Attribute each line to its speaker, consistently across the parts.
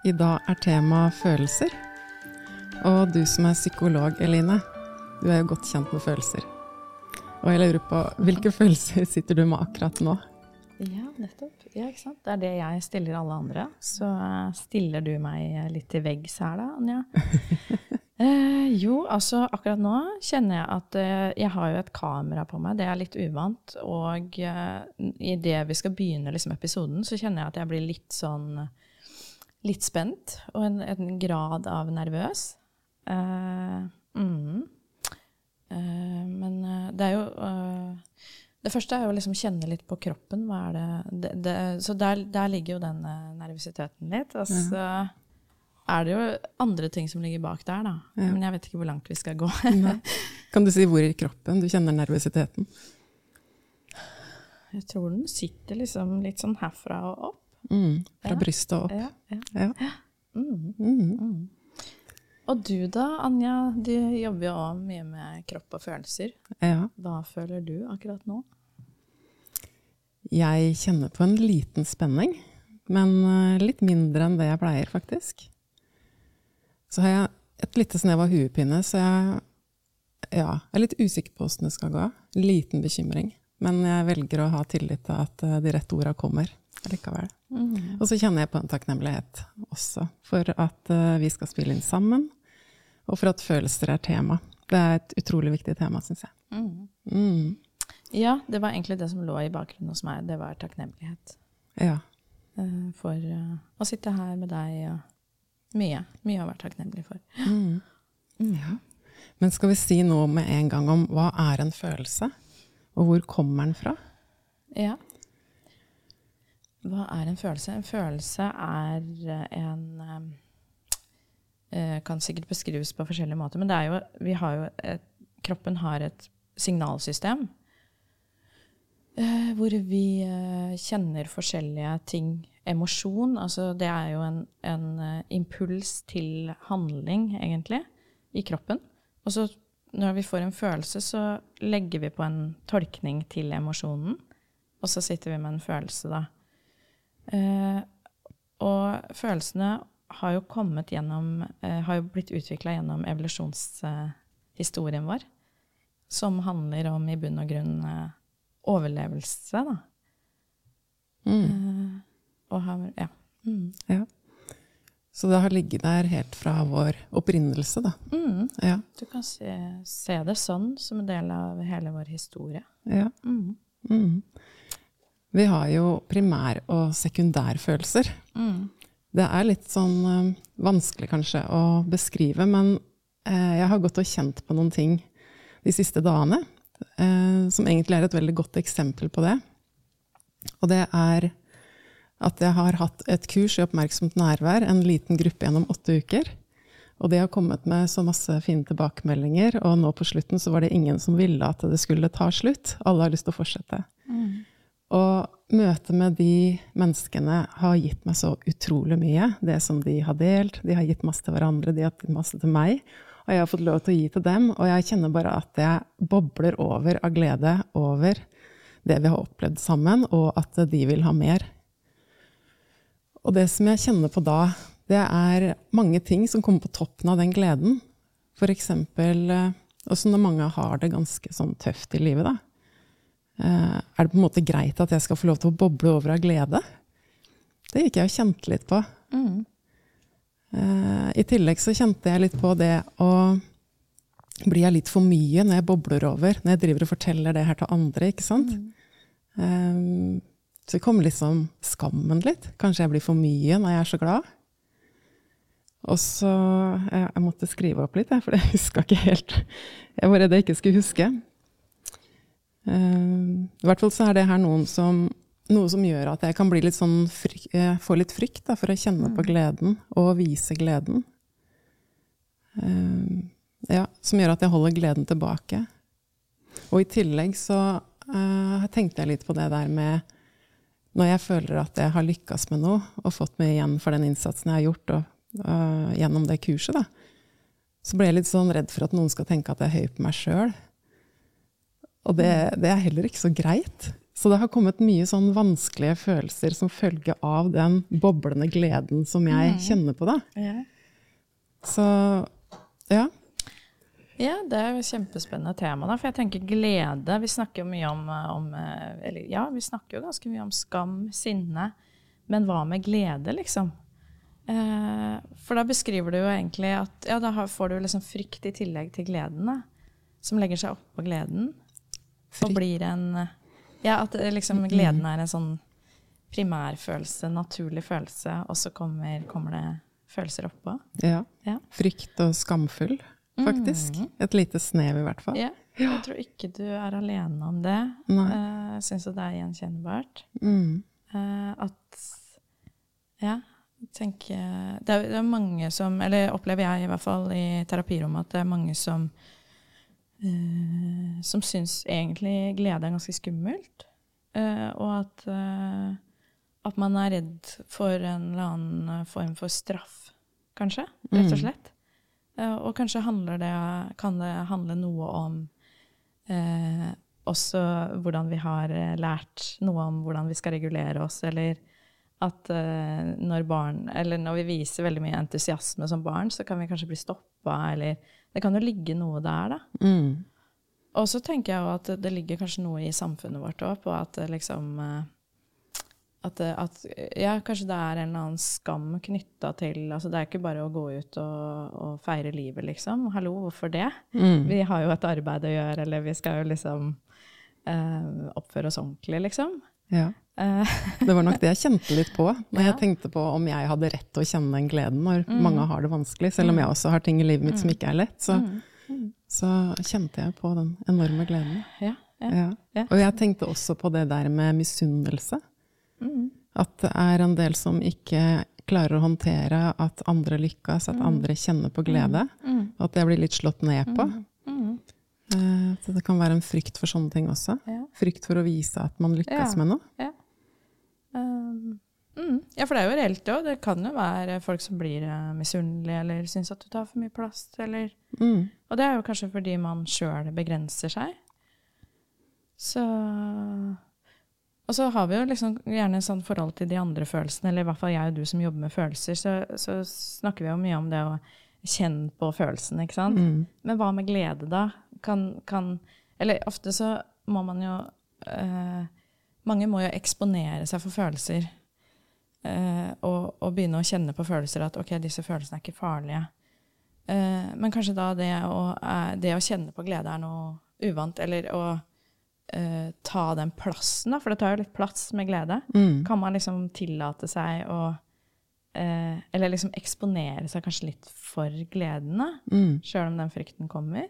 Speaker 1: I dag er tema følelser. Og du som er psykolog, Eline, du er jo godt kjent med følelser. Og jeg lurer på, hvilke følelser sitter du med akkurat nå?
Speaker 2: Ja, nettopp. Ja, ikke sant? Det er det jeg stiller alle andre. Så stiller du meg litt til veggs her, da, Anja. eh, jo, altså akkurat nå kjenner jeg at eh, jeg har jo et kamera på meg. Det er litt uvant. Og eh, idet vi skal begynne liksom, episoden, så kjenner jeg at jeg blir litt sånn Litt spent. Og en, en grad av nervøs. Uh, mm. uh, men eh, det er jo det første er jo å liksom kjenne litt på kroppen. Hva er det, det, det Så der, der, ligger jo den nervøsiteten litt. Og så ja. er det jo andre ting som ligger bak der, da. Ja. Men jeg vet ikke hvor langt vi skal gå.
Speaker 1: kan du si hvor i kroppen du kjenner nervøsiteten?
Speaker 2: Jeg tror den sitter liksom litt sånn herfra og opp.
Speaker 1: Mm, fra brystet og opp. Ja.
Speaker 2: Mm. Mm. Og du da, Anja. Du jobber jo òg mye med kropp og følelser. Hva føler du akkurat nå?
Speaker 1: Jeg kjenner på en liten spenning, men eh, litt mindre enn det jeg pleier, faktisk. Så har jeg et lite snev av huepine, så jeg ja, er litt usikker på åssen det skal gå. Liten bekymring. Men jeg velger å ha tillit til at eh, de rette orda kommer likevel. Mm. Og så kjenner jeg på en takknemlighet også for at uh, vi skal spille inn sammen, og for at følelser er tema. Det er et utrolig viktig tema, syns jeg. Mm.
Speaker 2: Mm. Ja, det var egentlig det som lå i bakgrunnen hos meg. Det var takknemlighet.
Speaker 1: Ja.
Speaker 2: Uh, for uh, å sitte her med deg mye. Mye å være takknemlig for.
Speaker 1: Mm. Mm. Ja. Men skal vi si noe med en gang om hva er en følelse? Og hvor kommer den fra?
Speaker 2: Ja. Hva er en følelse? En følelse er eh, en uh, Kan sikkert beskrives på forskjellige måter, men jo, har jo et, kroppen har et signalsystem hvor vi kjenner forskjellige ting. Emosjon, altså det er jo en, en impuls til handling, egentlig, i kroppen. Og så når vi får en følelse, så legger vi på en tolkning til emosjonen. Og så sitter vi med en følelse, da. Eh, og følelsene har jo gjennom eh, Har jo blitt utvikla gjennom evolusjonshistorien vår. Som handler om i bunn og grunn eh, overlevelse, da. Mm. og har Ja. Mm.
Speaker 1: ja. Så det har ligget der helt fra vår opprinnelse, da.
Speaker 2: Mm. Ja. Du kan se, se, det sånn, som en del av hele vår historie.
Speaker 1: Ja. Mm. Mm. Vi har jo primær- og sekundærfølelser. Mm. Det er litt sånn uh, vanskelig kanskje å beskrive, men uh, jeg har gått og kjent på noen ting de siste dagene uh, som egentlig er et veldig godt eksempel på det. Og det er at jeg har hatt et kurs i oppmerksomt nærvær, en liten gruppe gjennom åtte uker. Og de har kommet med så masse fine tilbakemeldinger, og nå på slutten så var det ingen som ville at det skulle ta slutt. Alle har lyst til å fortsette. Mm. Og møtet med de menneskene har gitt meg så utrolig mye. Det som de har delt. De har gitt masse til hverandre, de har gitt masse til meg. Og jeg har fått lov til å gi til dem. Og jeg kjenner bare at jeg bobler over av glede over det vi har opplevd sammen, og at de vil ha mer. Og det som jeg kjenner på da, det er mange ting som kommer på toppen av den gleden. Eksempel eh, også når mange har det ganske sånn tøft i livet, da. Eh, er det på en måte greit at jeg skal få lov til å boble over av glede? Det gikk jeg og kjente litt på. Mm. Eh, I tillegg så kjente jeg litt på det å Blir jeg litt for mye når jeg bobler over? Når jeg driver og forteller det her til andre, ikke sant? Mm. Um, så det kom liksom skammen litt. Kanskje jeg blir for mye når jeg er så glad. Og så Jeg, måtte skrive opp litt, for jeg huska ikke helt. Jeg var redd jeg ikke skulle huske. Uh, I hvert fall så er det her som, noe som gjør at jeg kan bli litt sånn fryk, få litt frykt da, for å kjenne mm. på gleden og vise gleden. Uh, ja, som gjør at jeg holder gleden tilbake. Og i tillegg så uh, tenkte jeg litt på det der med når jeg føler at jeg har lykkes med noe og fått mye igjen for den innsatsen jeg har gjort og, uh, gjennom det kurset, da, så ble jeg litt sånn redd for at noen skal tenke at jeg er høy på meg sjøl. Og det, det, er heller ikke så greit. Så det har kommet mye sånn vanskelige følelser som følge av den boblende gleden som jeg kjenner på. da.
Speaker 2: Ja.
Speaker 1: Så ja.
Speaker 2: Ja, det er jo et kjempespennende tema. da, For jeg tenker glede Vi snakker jo mye om, om eh, eller, Ja, vi snakker jo ganske mye om skam, sinne. Men hva med glede, liksom? Eh, for da beskriver du jo egentlig at ja, da får du liksom frykt i tillegg til gleden, da. Som legger seg oppå gleden. Og blir en Ja, at liksom gleden er en sånn primærfølelse, naturlig følelse, og så kommer, kommer det følelser oppå.
Speaker 1: ja.
Speaker 2: Ja.
Speaker 1: Frykt og skamfull, faktisk. Et lite snev, i hvert fall.
Speaker 2: Ja, jeg tror ikke du er alene om det. Eh, Jeg syns jo det er gjenkjennbart.
Speaker 1: Mm.
Speaker 2: Eh, at Ja, tenker det er, det er mange som Eller opplever jeg i hvert fall i terapirommet at det er mange som eh, Som syns egentlig glede er ganske skummelt. Uh, og at uh, at man er redd for en eller annen form for straff, kanskje. Rett og
Speaker 1: Mm.
Speaker 2: slett. Og kanskje det, kan det handle noe om også hvordan vi har lært noe om hvordan vi skal regulere oss, eller at når barn Eller når vi viser veldig mye entusiasme som barn, så kan vi kanskje bli stoppa, eller Det kan jo ligge noe der, da.
Speaker 1: Mm.
Speaker 2: Og så tenker jeg jo at det ligger kanskje noe i samfunnet vårt òg, på at liksom eh, at, at ja, kanskje det er en eller annen skam knytta til altså Det er ikke bare å gå ut og, og feire livet, liksom. Hallo, hvorfor det?
Speaker 1: Mm.
Speaker 2: Vi har jo et arbeid å gjøre, eller vi skal jo liksom eh, oppføre oss ordentlig, liksom.
Speaker 1: Ja.
Speaker 2: Eh,
Speaker 1: Det var nok det jeg kjente litt på når jeg tenkte på om jeg hadde rett til å kjenne den gleden når mange har det vanskelig. Selv om jeg også har ting i livet mitt som ikke er lett, så, så kjente jeg på den enorme gleden.
Speaker 2: ja, ja.
Speaker 1: Ja. Og jeg tenkte også på det der med misunnelse.
Speaker 2: Mm.
Speaker 1: At det er en del som ikke klarer å håndtere at andre lykkes, at andre kjenner på glede.
Speaker 2: Mm.
Speaker 1: Og at det blir litt slått ned på. Eh, Så det kan være en frykt for sånne ting også.
Speaker 2: Ja.
Speaker 1: Frykt for å vise at man lykkes
Speaker 2: Ja.
Speaker 1: med noe.
Speaker 2: Ja. Um, mm. ja, for det er jo reelt det òg. Det kan jo være folk som blir uh, misunnelige eller syns at du tar for mye plass, eller
Speaker 1: Mm.
Speaker 2: Og det er jo kanskje fordi man sjøl begrenser seg. Så Og så har vi jo liksom gjerne et sånt forhold til de andre følelsene, eller i hvert fall jeg og du som jobber med følelser, så, så snakker vi jo mye om det å kjenne på følelsene, ikke sant.
Speaker 1: Mm.
Speaker 2: Men hva med glede, da? Kan, kan Eller ofte så må man jo eh, Mange må jo eksponere seg for følelser. eh, og, og begynne å kjenne på følelser at ok, disse følelsene er ikke farlige. Eh, men kanskje da det å, eh, det å kjenne på glede er noe uvant, eller å eh, ta den plassen, da, for det tar jo litt plass med glede.
Speaker 1: Mm.
Speaker 2: Kan man liksom tillate seg å eh, Eller liksom eksponere seg kanskje litt for gledene?
Speaker 1: Mm.
Speaker 2: Sjøl om den frykten kommer.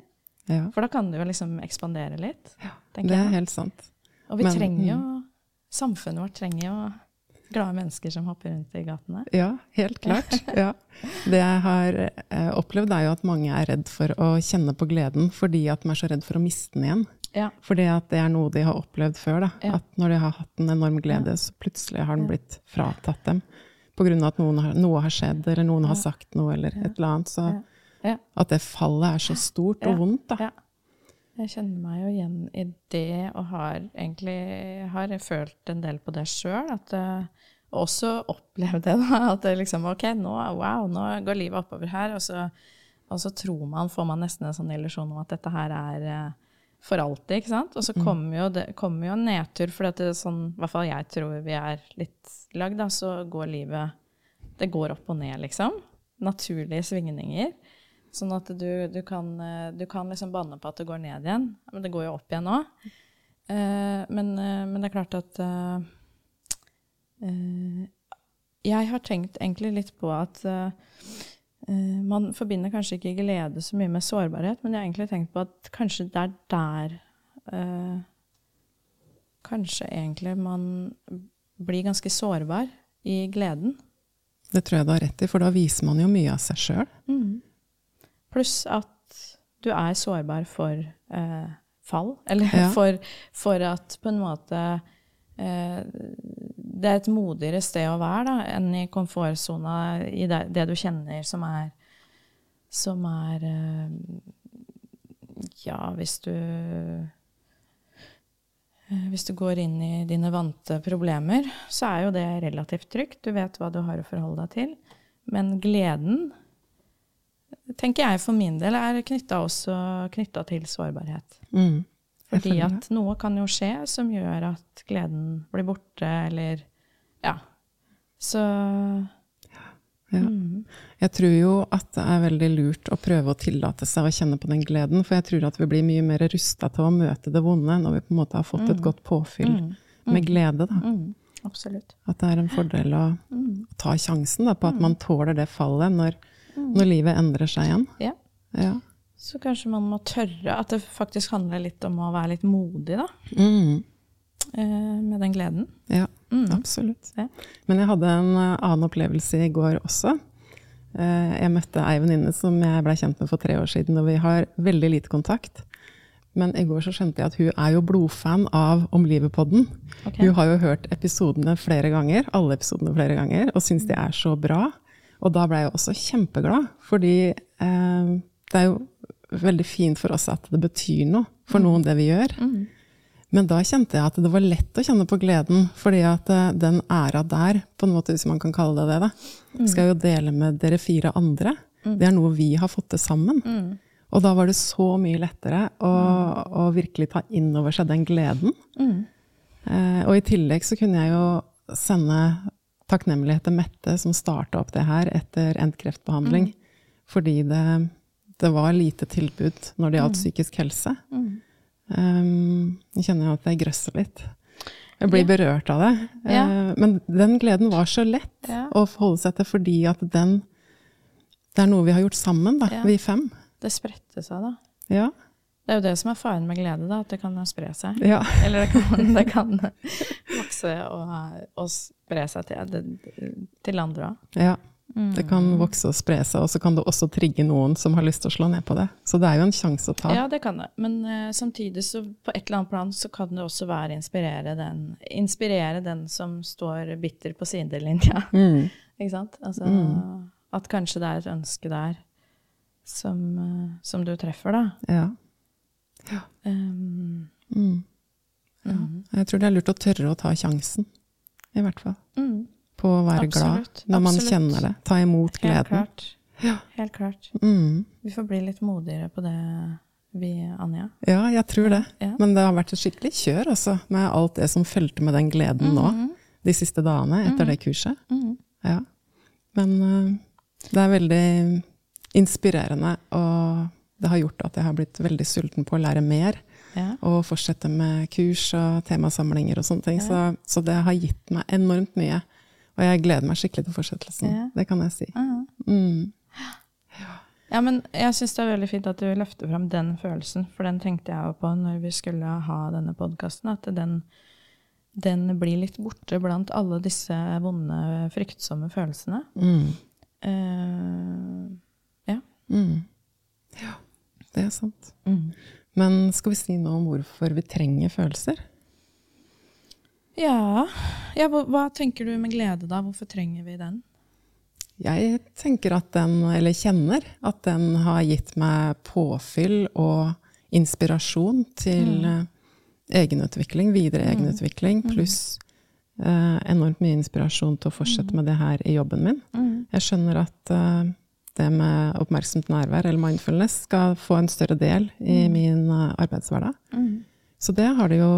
Speaker 1: Ja,
Speaker 2: For da kan du jo liksom ekspandere litt. Ja,
Speaker 1: det er helt sant.
Speaker 2: Og vi
Speaker 1: men- mm.
Speaker 2: trenger jo Samfunnet vårt trenger jo glade mennesker som hopper rundt i gatene.
Speaker 1: Ja, helt klart. Ja. Det jeg har eh, opplevd, er jo at mange er redd for å kjenne på gleden fordi at de er så redd for å miste den igjen.
Speaker 2: Ja.
Speaker 1: Fordi at det er noe de har opplevd før. Da.
Speaker 2: Ja.
Speaker 1: At når de har hatt en enorm glede, så plutselig har den blitt fratatt dem. Av at noen har, noe har skjedd, eller noen har sagt noe, eller et eller annet. Så at det fallet er så stort og vondt, da.
Speaker 2: Jeg kjenner meg jo igjen i det, og har egentlig har følt en del på det sjøl. Og også opplevd det, da. At det liksom OK, nå, wow, nå går livet oppover her. Og så, og så tror man, får man nesten en sånn illusjon om at dette her er eh, for alltid, ikke sant? Og så kommer jo, det, kommer jo en nedtur, for det er sånn, i hvert fall jeg tror vi er litt lagd, da, så går livet Det går opp og ned, liksom. Naturlige svingninger. Sånn at du, du, kan, eh, du kan liksom banne på at det går ned igjen. Men det går jo opp igjen nå. Eh, men, eh, men det er klart at eh, eh, Jeg har tenkt egentlig litt på at eh, man forbinder kanskje ikke glede så mye med sårbarhet, men jeg har egentlig tenkt på at kanskje det er der eh, Kanskje egentlig man blir ganske sårbar i gleden.
Speaker 1: Det tror jeg du har rett i, for da viser man jo mye av seg sjøl.
Speaker 2: Pluss at du er sårbar for eh, fall. Eller
Speaker 1: Ja.
Speaker 2: for, for at på en måte eh, Det er et modigere sted å være da, enn i komfortsona, i det, det du kjenner som er Som er eh, Ja, hvis du eh, hvis du går inn i dine vante problemer, så er jo det relativt trygt. Du vet hva du har å forholde deg til. Men gleden, tenker jeg for min del, er knytta til sårbarhet.
Speaker 1: Mm.
Speaker 2: Fordi at noe kan jo skje som gjør at gleden blir borte, eller Ja. Så
Speaker 1: Ja.
Speaker 2: mm.
Speaker 1: Jeg tror jo at det er veldig lurt å prøve å tillate seg å kjenne på den gleden, for jeg tror at vi blir mye mer rusta til å møte det vonde når vi på en måte har fått et godt påfyll
Speaker 2: Mm.
Speaker 1: med glede. Da.
Speaker 2: Mm. Absolutt.
Speaker 1: At det er en fordel å
Speaker 2: Mm.
Speaker 1: ta sjansen da, på at man tåler det fallet når, når livet endrer seg igjen.
Speaker 2: Ja.
Speaker 1: Ja.
Speaker 2: Så kanskje man må tørre at det faktisk handler litt om å være litt modig, da.
Speaker 1: Mm.
Speaker 2: eh, Med den gleden.
Speaker 1: ja,
Speaker 2: Mm.
Speaker 1: absolutt.
Speaker 2: Ja.
Speaker 1: Men jeg hadde en eh, annen opplevelse i går også. Eh, Jeg møtte ei venninne som jeg ble kjent med for tre år siden, og vi har veldig lite kontakt. Men i går så skjønte jeg at hun er jo blodfan av Om livet-podden.
Speaker 2: Okay.
Speaker 1: Hun har jo hørt episodene flere ganger, alle episodene flere ganger, og syns de er så bra. Og da ble jeg også kjempeglad, fordi eh, det er jo veldig fint for oss at det betyr noe for noen, det vi gjør.
Speaker 2: Mm.
Speaker 1: Men da kjente jeg at det var lett å kjenne på gleden, fordi at eh, den æra der, på en måte hvis man kan kalle det det, da, skal jo dele med dere fire andre. Det er noe vi har fått til sammen.
Speaker 2: Mm.
Speaker 1: Og da var det så mye lettere å, å virkelig ta inn over seg den gleden.
Speaker 2: Mm.
Speaker 1: Eh, og i tillegg så kunne jeg jo sende takknemlighet til Mette, som starta opp det her etter endt kreftbehandling, fordi det, det var lite tilbud når det gjaldt psykisk helse.
Speaker 2: Mm.
Speaker 1: Um, jeg kjenner at jeg grøsser litt. Jeg blir
Speaker 2: Ja.
Speaker 1: berørt av det.
Speaker 2: Ja.
Speaker 1: Uh, men den gleden var så lett
Speaker 2: Ja.
Speaker 1: å forholde seg til, fordi at den Det er noe vi har gjort sammen, da, vi fem.
Speaker 2: Det spredte seg, da.
Speaker 1: Ja.
Speaker 2: Det er jo det som er faren med glede, da, at det kan spre seg.
Speaker 1: ja.
Speaker 2: Eller det kan, det kan vokse og, og spre seg til, til andre òg.
Speaker 1: Ja. Det kan vokse og spre seg, og så kan det også trigge noen som har lyst til å slå ned på det. Så det er jo en sjanse å ta.
Speaker 2: Ja, det kan det. Men uh, samtidig så på et eller annet plan så kan det også være inspirere den, inspirere den som står bitter på sidelinja.
Speaker 1: Mm.
Speaker 2: Ikke sant? Altså,
Speaker 1: Mm.
Speaker 2: At kanskje det er et ønske der som, uh, som du treffer, da.
Speaker 1: Ja.
Speaker 2: Um,
Speaker 1: Mm.
Speaker 2: mm.
Speaker 1: Jeg tror det er lurt å tørre å ta sjansen, i hvert fall.
Speaker 2: Mm.
Speaker 1: På å være glad
Speaker 2: Absolutt,
Speaker 1: når man
Speaker 2: absolutt.
Speaker 1: kjenner det. Ta imot
Speaker 2: Helt
Speaker 1: gleden.
Speaker 2: klart.
Speaker 1: Ja.
Speaker 2: Helt klart.
Speaker 1: Mm.
Speaker 2: Vi får bli litt modigere på det, vi, Anja.
Speaker 1: Ja, jeg tror det.
Speaker 2: Ja.
Speaker 1: Men det har vært et skikkelig kjør altså, med alt det som fulgte med den gleden nå,
Speaker 2: Mhm.
Speaker 1: de siste dagene etter det kurset.
Speaker 2: -hmm.
Speaker 1: Ja. Men uh, det er veldig inspirerende, og det har gjort at jeg har blitt veldig sulten på å lære mer.
Speaker 2: Ja.
Speaker 1: Og fortsette med kurs og temasamlinger og sånne ting. Så, så det har gitt meg enormt mye. Og jeg gleder meg skikkelig til fortsettelsen.
Speaker 2: Ja.
Speaker 1: Det kan jeg si. Mm.
Speaker 2: Ja, men jeg syns det er veldig fint at du løfter fram den følelsen, for den tenkte jeg jo på når vi skulle ha denne podkasten, at den, den blir litt borte blant alle disse vonde, fryktsomme følelsene.
Speaker 1: Mm.
Speaker 2: Eh,
Speaker 1: Mm. Ja, det er sant. Men skal vi si noe om hvorfor vi trenger følelser?
Speaker 2: Ja, ja hva, hva tenker du med glede, da? Hvorfor trenger vi den?
Speaker 1: Jeg tenker at den, eller kjenner, at den har gitt meg påfyll og inspirasjon til mm. egenutvikling, videre egenutvikling, pluss eh, enormt mye inspirasjon til å fortsette med det her i jobben min. Jeg skjønner at eh, det med oppmerksomt nærvær, eller mindfulness, skal få en større del i min eh, arbeidshverdag. Så det har det jo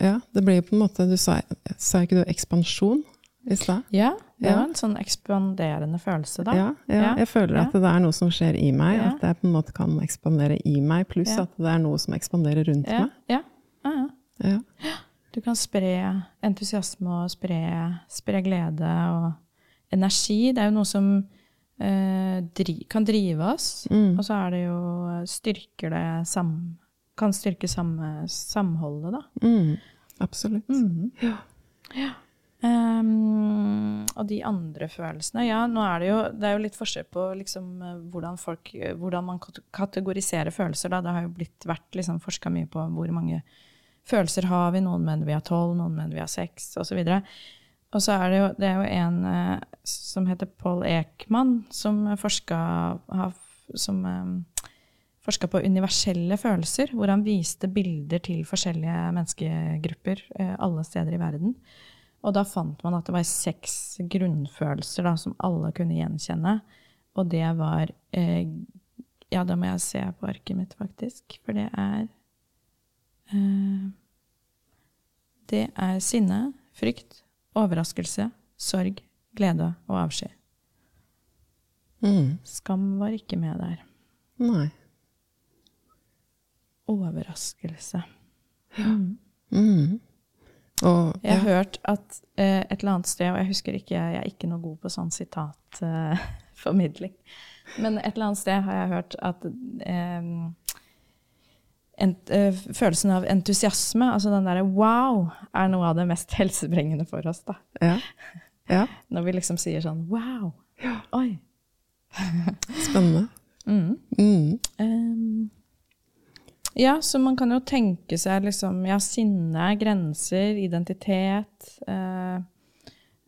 Speaker 1: Ja, det blir jo på en måte Du sa, sa ikke du ekspansjon i stad?
Speaker 2: Ja, det var en sånn ekspanderende følelse, da.
Speaker 1: Ja, ja, jeg føler at det er noe som skjer i meg, at jeg på en måte kan ekspandere i meg, pluss at det er noe som ekspanderer rundt meg.
Speaker 2: ja, ja, ja.
Speaker 1: Ja.
Speaker 2: Du kan spre entusiasme og spre, spre glede og energi. Det er jo noe som eh, dri, kan drive oss.
Speaker 1: Mm.
Speaker 2: Og så er det jo styrker det sam, Kan styrke samme, samholdet, da.
Speaker 1: Mm. Absolutt.
Speaker 2: Ja. Ja. Um, og de andre følelsene Ja, nå er det jo Det er jo litt forskjell på liksom hvordan folk Hvordan man kategoriserer følelser, da. Det har jo blitt vært liksom forska mye på hvor mange følelser har vi. Noen mener vi har tolv, noen mener vi har seks, osv. Og så er det jo, det er jo en eh, som heter Paul Ekman, som forska Som eh, forska på universelle følelser, hvor han viste bilder til forskjellige menneskegrupper eh, alle steder i verden. Og da fant man at det var seks grunnfølelser da, som alle kunne gjenkjenne. Og det var eh, Ja, da må jeg se på arket mitt, faktisk. For det er eh, Det er sinne, frykt, overraskelse, sorg, glede og avsky.
Speaker 1: Mm.
Speaker 2: Skam var ikke med der.
Speaker 1: Nei.
Speaker 2: Overraskelse.
Speaker 1: Mm. Og
Speaker 2: Jeg har
Speaker 1: ja.
Speaker 2: hørt at eh, et eller annet sted, og jeg husker ikke, jeg er ikke noe god på sånn sitatformidling, men et eller annet sted har jeg hørt at eh, ent, eh, følelsen av entusiasme, altså den derre wow, er noe av det mest helsebringende for oss, da.
Speaker 1: ja. ja.
Speaker 2: Når vi liksom sier sånn wow, oi.
Speaker 1: Spennende.
Speaker 2: Mm.
Speaker 1: Mm.
Speaker 2: Ehm, ja, så man kan jo tenke seg liksom Ja, sinne, grenser, identitet. Eh,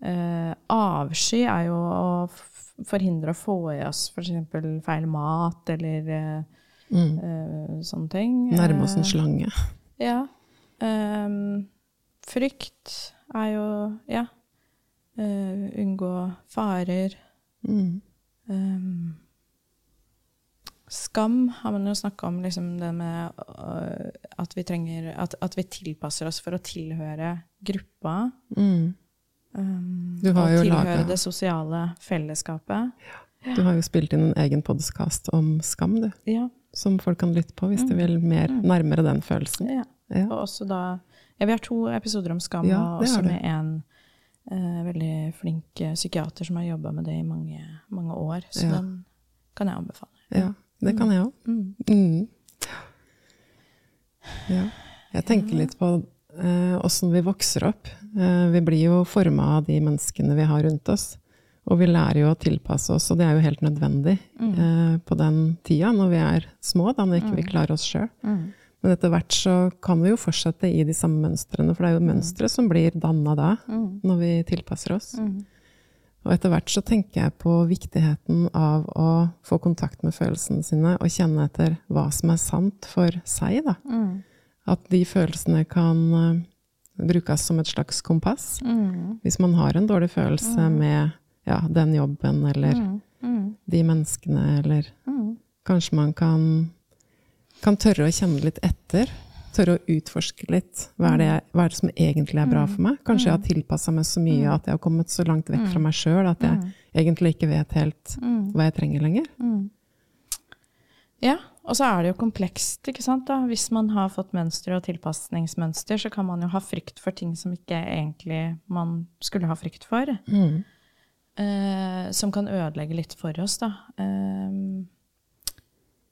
Speaker 2: eh, avsky er jo å forhindre å få i oss f.eks. feil mat eller eh,
Speaker 1: Mm.
Speaker 2: eh, sånne ting.
Speaker 1: Nærme oss en
Speaker 2: Eh,
Speaker 1: slange.
Speaker 2: Ja. Ehm, frykt er jo Ja. eh, unngå farer.
Speaker 1: Mm.
Speaker 2: Ehm, skam har man jo snakka om, liksom det med øh, at vi trenger at, at vi tilpasser oss for å tilhøre gruppa.
Speaker 1: Mm.
Speaker 2: Um,
Speaker 1: Du har
Speaker 2: og
Speaker 1: jo
Speaker 2: tilhøre
Speaker 1: laget-
Speaker 2: det sosiale fellesskapet.
Speaker 1: Du har jo spilt inn en egen podkast om skam, du.
Speaker 2: Ja,
Speaker 1: Som folk kan lytte på hvis de vil mer nærmere den følelsen.
Speaker 2: ja.
Speaker 1: Ja.
Speaker 2: Og også da Vi har to episoder om skam, og også med en eh, veldig flink eh, psykiater som har jobba med det i mange, mange år. Så den kan jeg anbefale.
Speaker 1: ja. Det kan jeg òg.
Speaker 2: Mm.
Speaker 1: Mm. Ja. Jeg tenker litt på åssen vi vokser opp. Eh, vi blir jo forma av de menneskene vi har rundt oss. Og vi lærer jo å tilpasse oss, og det er jo helt nødvendig eh, på den tida, når vi er små, da når ikke vi klarer oss sjøl.
Speaker 2: Mm.
Speaker 1: Men etter hvert så kan vi jo fortsette i de samme mønstrene, for det er jo mønstre som blir danna da,
Speaker 2: Mm.
Speaker 1: når vi tilpasser oss.
Speaker 2: Mm.
Speaker 1: Og etter hvert så tenker jeg på viktigheten av å få kontakt med følelsene sine og kjenne etter hva som er sant for seg, da.
Speaker 2: Mm.
Speaker 1: At de følelsene kan eh, brukes som et slags kompass.
Speaker 2: Mm.
Speaker 1: Hvis man har en dårlig følelse med ja, den jobben eller
Speaker 2: Mm. Mm.
Speaker 1: de menneskene, eller
Speaker 2: Mm.
Speaker 1: kanskje man kan, kan tørre å kjenne litt etter. Tørre å utforske litt. Hva er, det, hva er det som egentlig er bra for meg? Kanskje jeg har tilpassa meg så mye at jeg har kommet så langt vekk fra meg sjøl at jeg egentlig ikke vet helt
Speaker 2: Mm.
Speaker 1: hva jeg trenger lenger.
Speaker 2: Mm. Ja, og så er det jo komplekst, ikke sant. da. Hvis man har fått mønster og tilpasningsmønster, så kan man jo ha frykt for ting som ikke egentlig man skulle ha frykt for.
Speaker 1: Mm.
Speaker 2: Eh, som kan ødelegge litt for oss, da. Eh,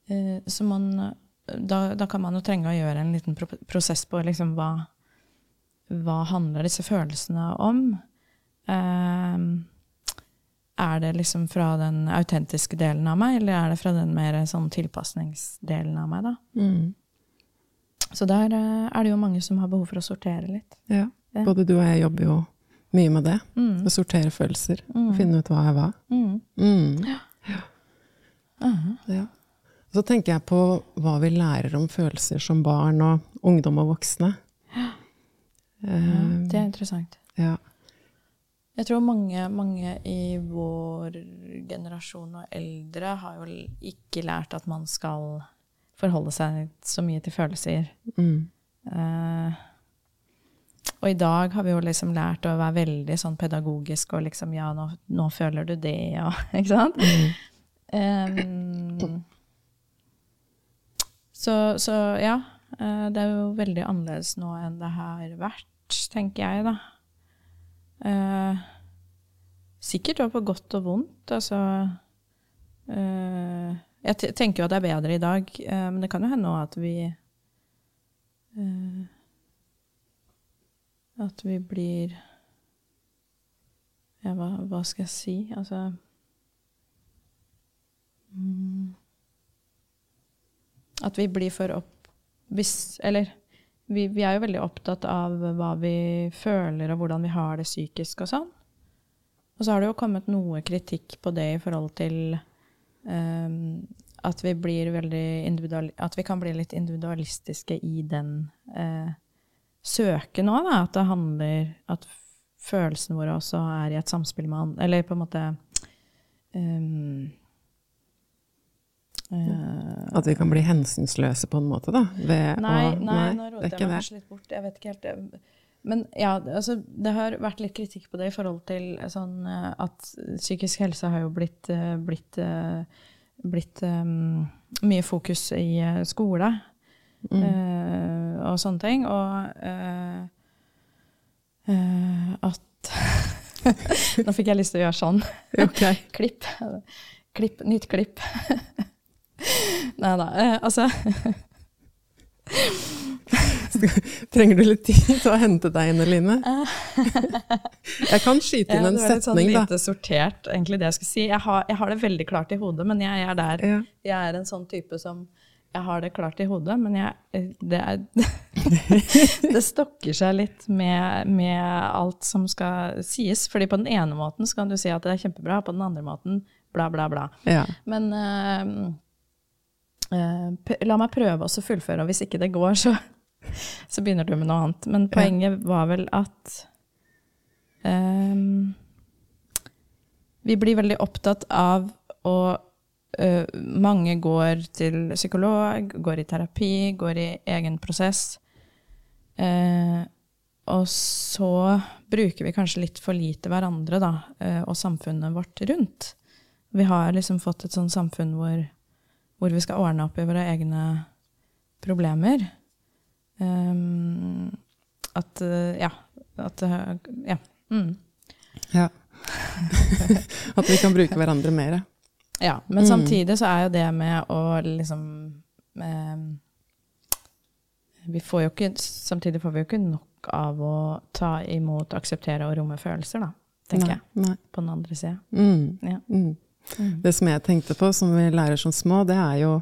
Speaker 2: eh, så man da, da kan man jo trenge å gjøre en liten pro prosess på liksom hva Hva handler disse følelsene om? Eh, er det liksom fra den autentiske delen av meg, eller er det fra den mer sånn tilpasningsdelen av meg, da?
Speaker 1: Mm.
Speaker 2: Så der eh, er det jo mange som har behov for å sortere litt.
Speaker 1: Ja.
Speaker 2: Ja.
Speaker 1: Både du og jeg jobber jo mye med det.
Speaker 2: Mm.
Speaker 1: Å sortere følelser.
Speaker 2: Mm.
Speaker 1: Finne ut hva er hva.
Speaker 2: Mm.
Speaker 1: Mm.
Speaker 2: -huh.
Speaker 1: Ja. Så tenker jeg på hva vi lærer om følelser som barn og ungdom og voksne. Eh,
Speaker 2: Det er interessant.
Speaker 1: ja.
Speaker 2: Jeg tror mange, mange i vår generasjon og eldre har jo ikke lært at man skal forholde seg så mye til følelser.
Speaker 1: Mm.
Speaker 2: Uh, og i dag har vi jo liksom lært å være veldig sånn pedagogisk og liksom Ja, nå, nå føler du det, og Ikke sant? Em, så, så ja. eh, det er jo veldig annerledes nå enn det har vært, tenker jeg, da. Eh, sikkert også på godt og vondt. Altså eh, Jeg tenker jo at det er bedre i dag, eh, men det kan jo hende også at vi At vi blir Ja, hva, hva skal jeg si? Altså mm, At vi blir for opp... Hvis Eller vi, vi er jo veldig opptatt av hva vi føler, og hvordan vi har det psykisk og sånn. Og så har det jo kommet noe kritikk på det i forhold til um, at vi blir veldig individual, At vi kan bli litt individualistiske i den uh, søken òg, da. At det handler At følelsene våre også er i et samspill med andre Eller på en måte um,
Speaker 1: At vi kan bli hensynsløse på en måte, da?
Speaker 2: Nei, å, nei, nei, nå roter jeg meg kanskje litt bort. Jeg vet ikke helt. Men ja, altså, det har vært litt kritikk på det i forhold til sånn at psykisk helse har jo blitt, blitt, blitt um, mye fokus i skole mm. uh, og sånne ting. Og uh, uh, at Nå fikk jeg lyst til å gjøre sånn.
Speaker 1: Okay.
Speaker 2: klipp. klipp. Nytt klipp. Nei da. altså
Speaker 1: Trenger du litt tid til å hente deg inn, Eline? Jeg kan skyte inn ja, en setning, da. Det var litt sånn
Speaker 2: lite sortert, egentlig, det jeg skulle si. Jeg har, jeg har det veldig klart i hodet, men jeg er der. Ja. Jeg er en sånn type som Jeg har det klart i hodet, men jeg Det, er, det stokker seg litt med, med, alt som skal sies. fordi på den ene måten så kan du si at det er kjempebra, på den andre måten bla, bla, bla.
Speaker 1: Ja.
Speaker 2: Men uh, la meg prøve å fullføre, og hvis ikke det går, så så begynner du med noe annet. Men poenget var vel at um, Vi blir veldig opptatt av å uh, Mange går til psykolog, går i terapi, går i egen prosess. Uh, og så bruker vi kanskje litt for lite hverandre, da, uh, og samfunnet vårt rundt. Vi har liksom fått et sånt samfunn hvor, hvor vi skal ordne opp i våre egne problemer. Um, at uh, Ja. At uh, Ja. Mm.
Speaker 1: ja. at vi kan bruke hverandre mer.
Speaker 2: Ja. Men mm. samtidig så er jo det med å liksom vi får jo ikke, Samtidig får vi jo ikke nok av å ta imot, akseptere og romme følelser, da, tenker nei, jeg. Nei. På den andre sida.
Speaker 1: Mm. Ja. Mm. mm. Det som jeg tenkte på, som vi lærer som små, det er jo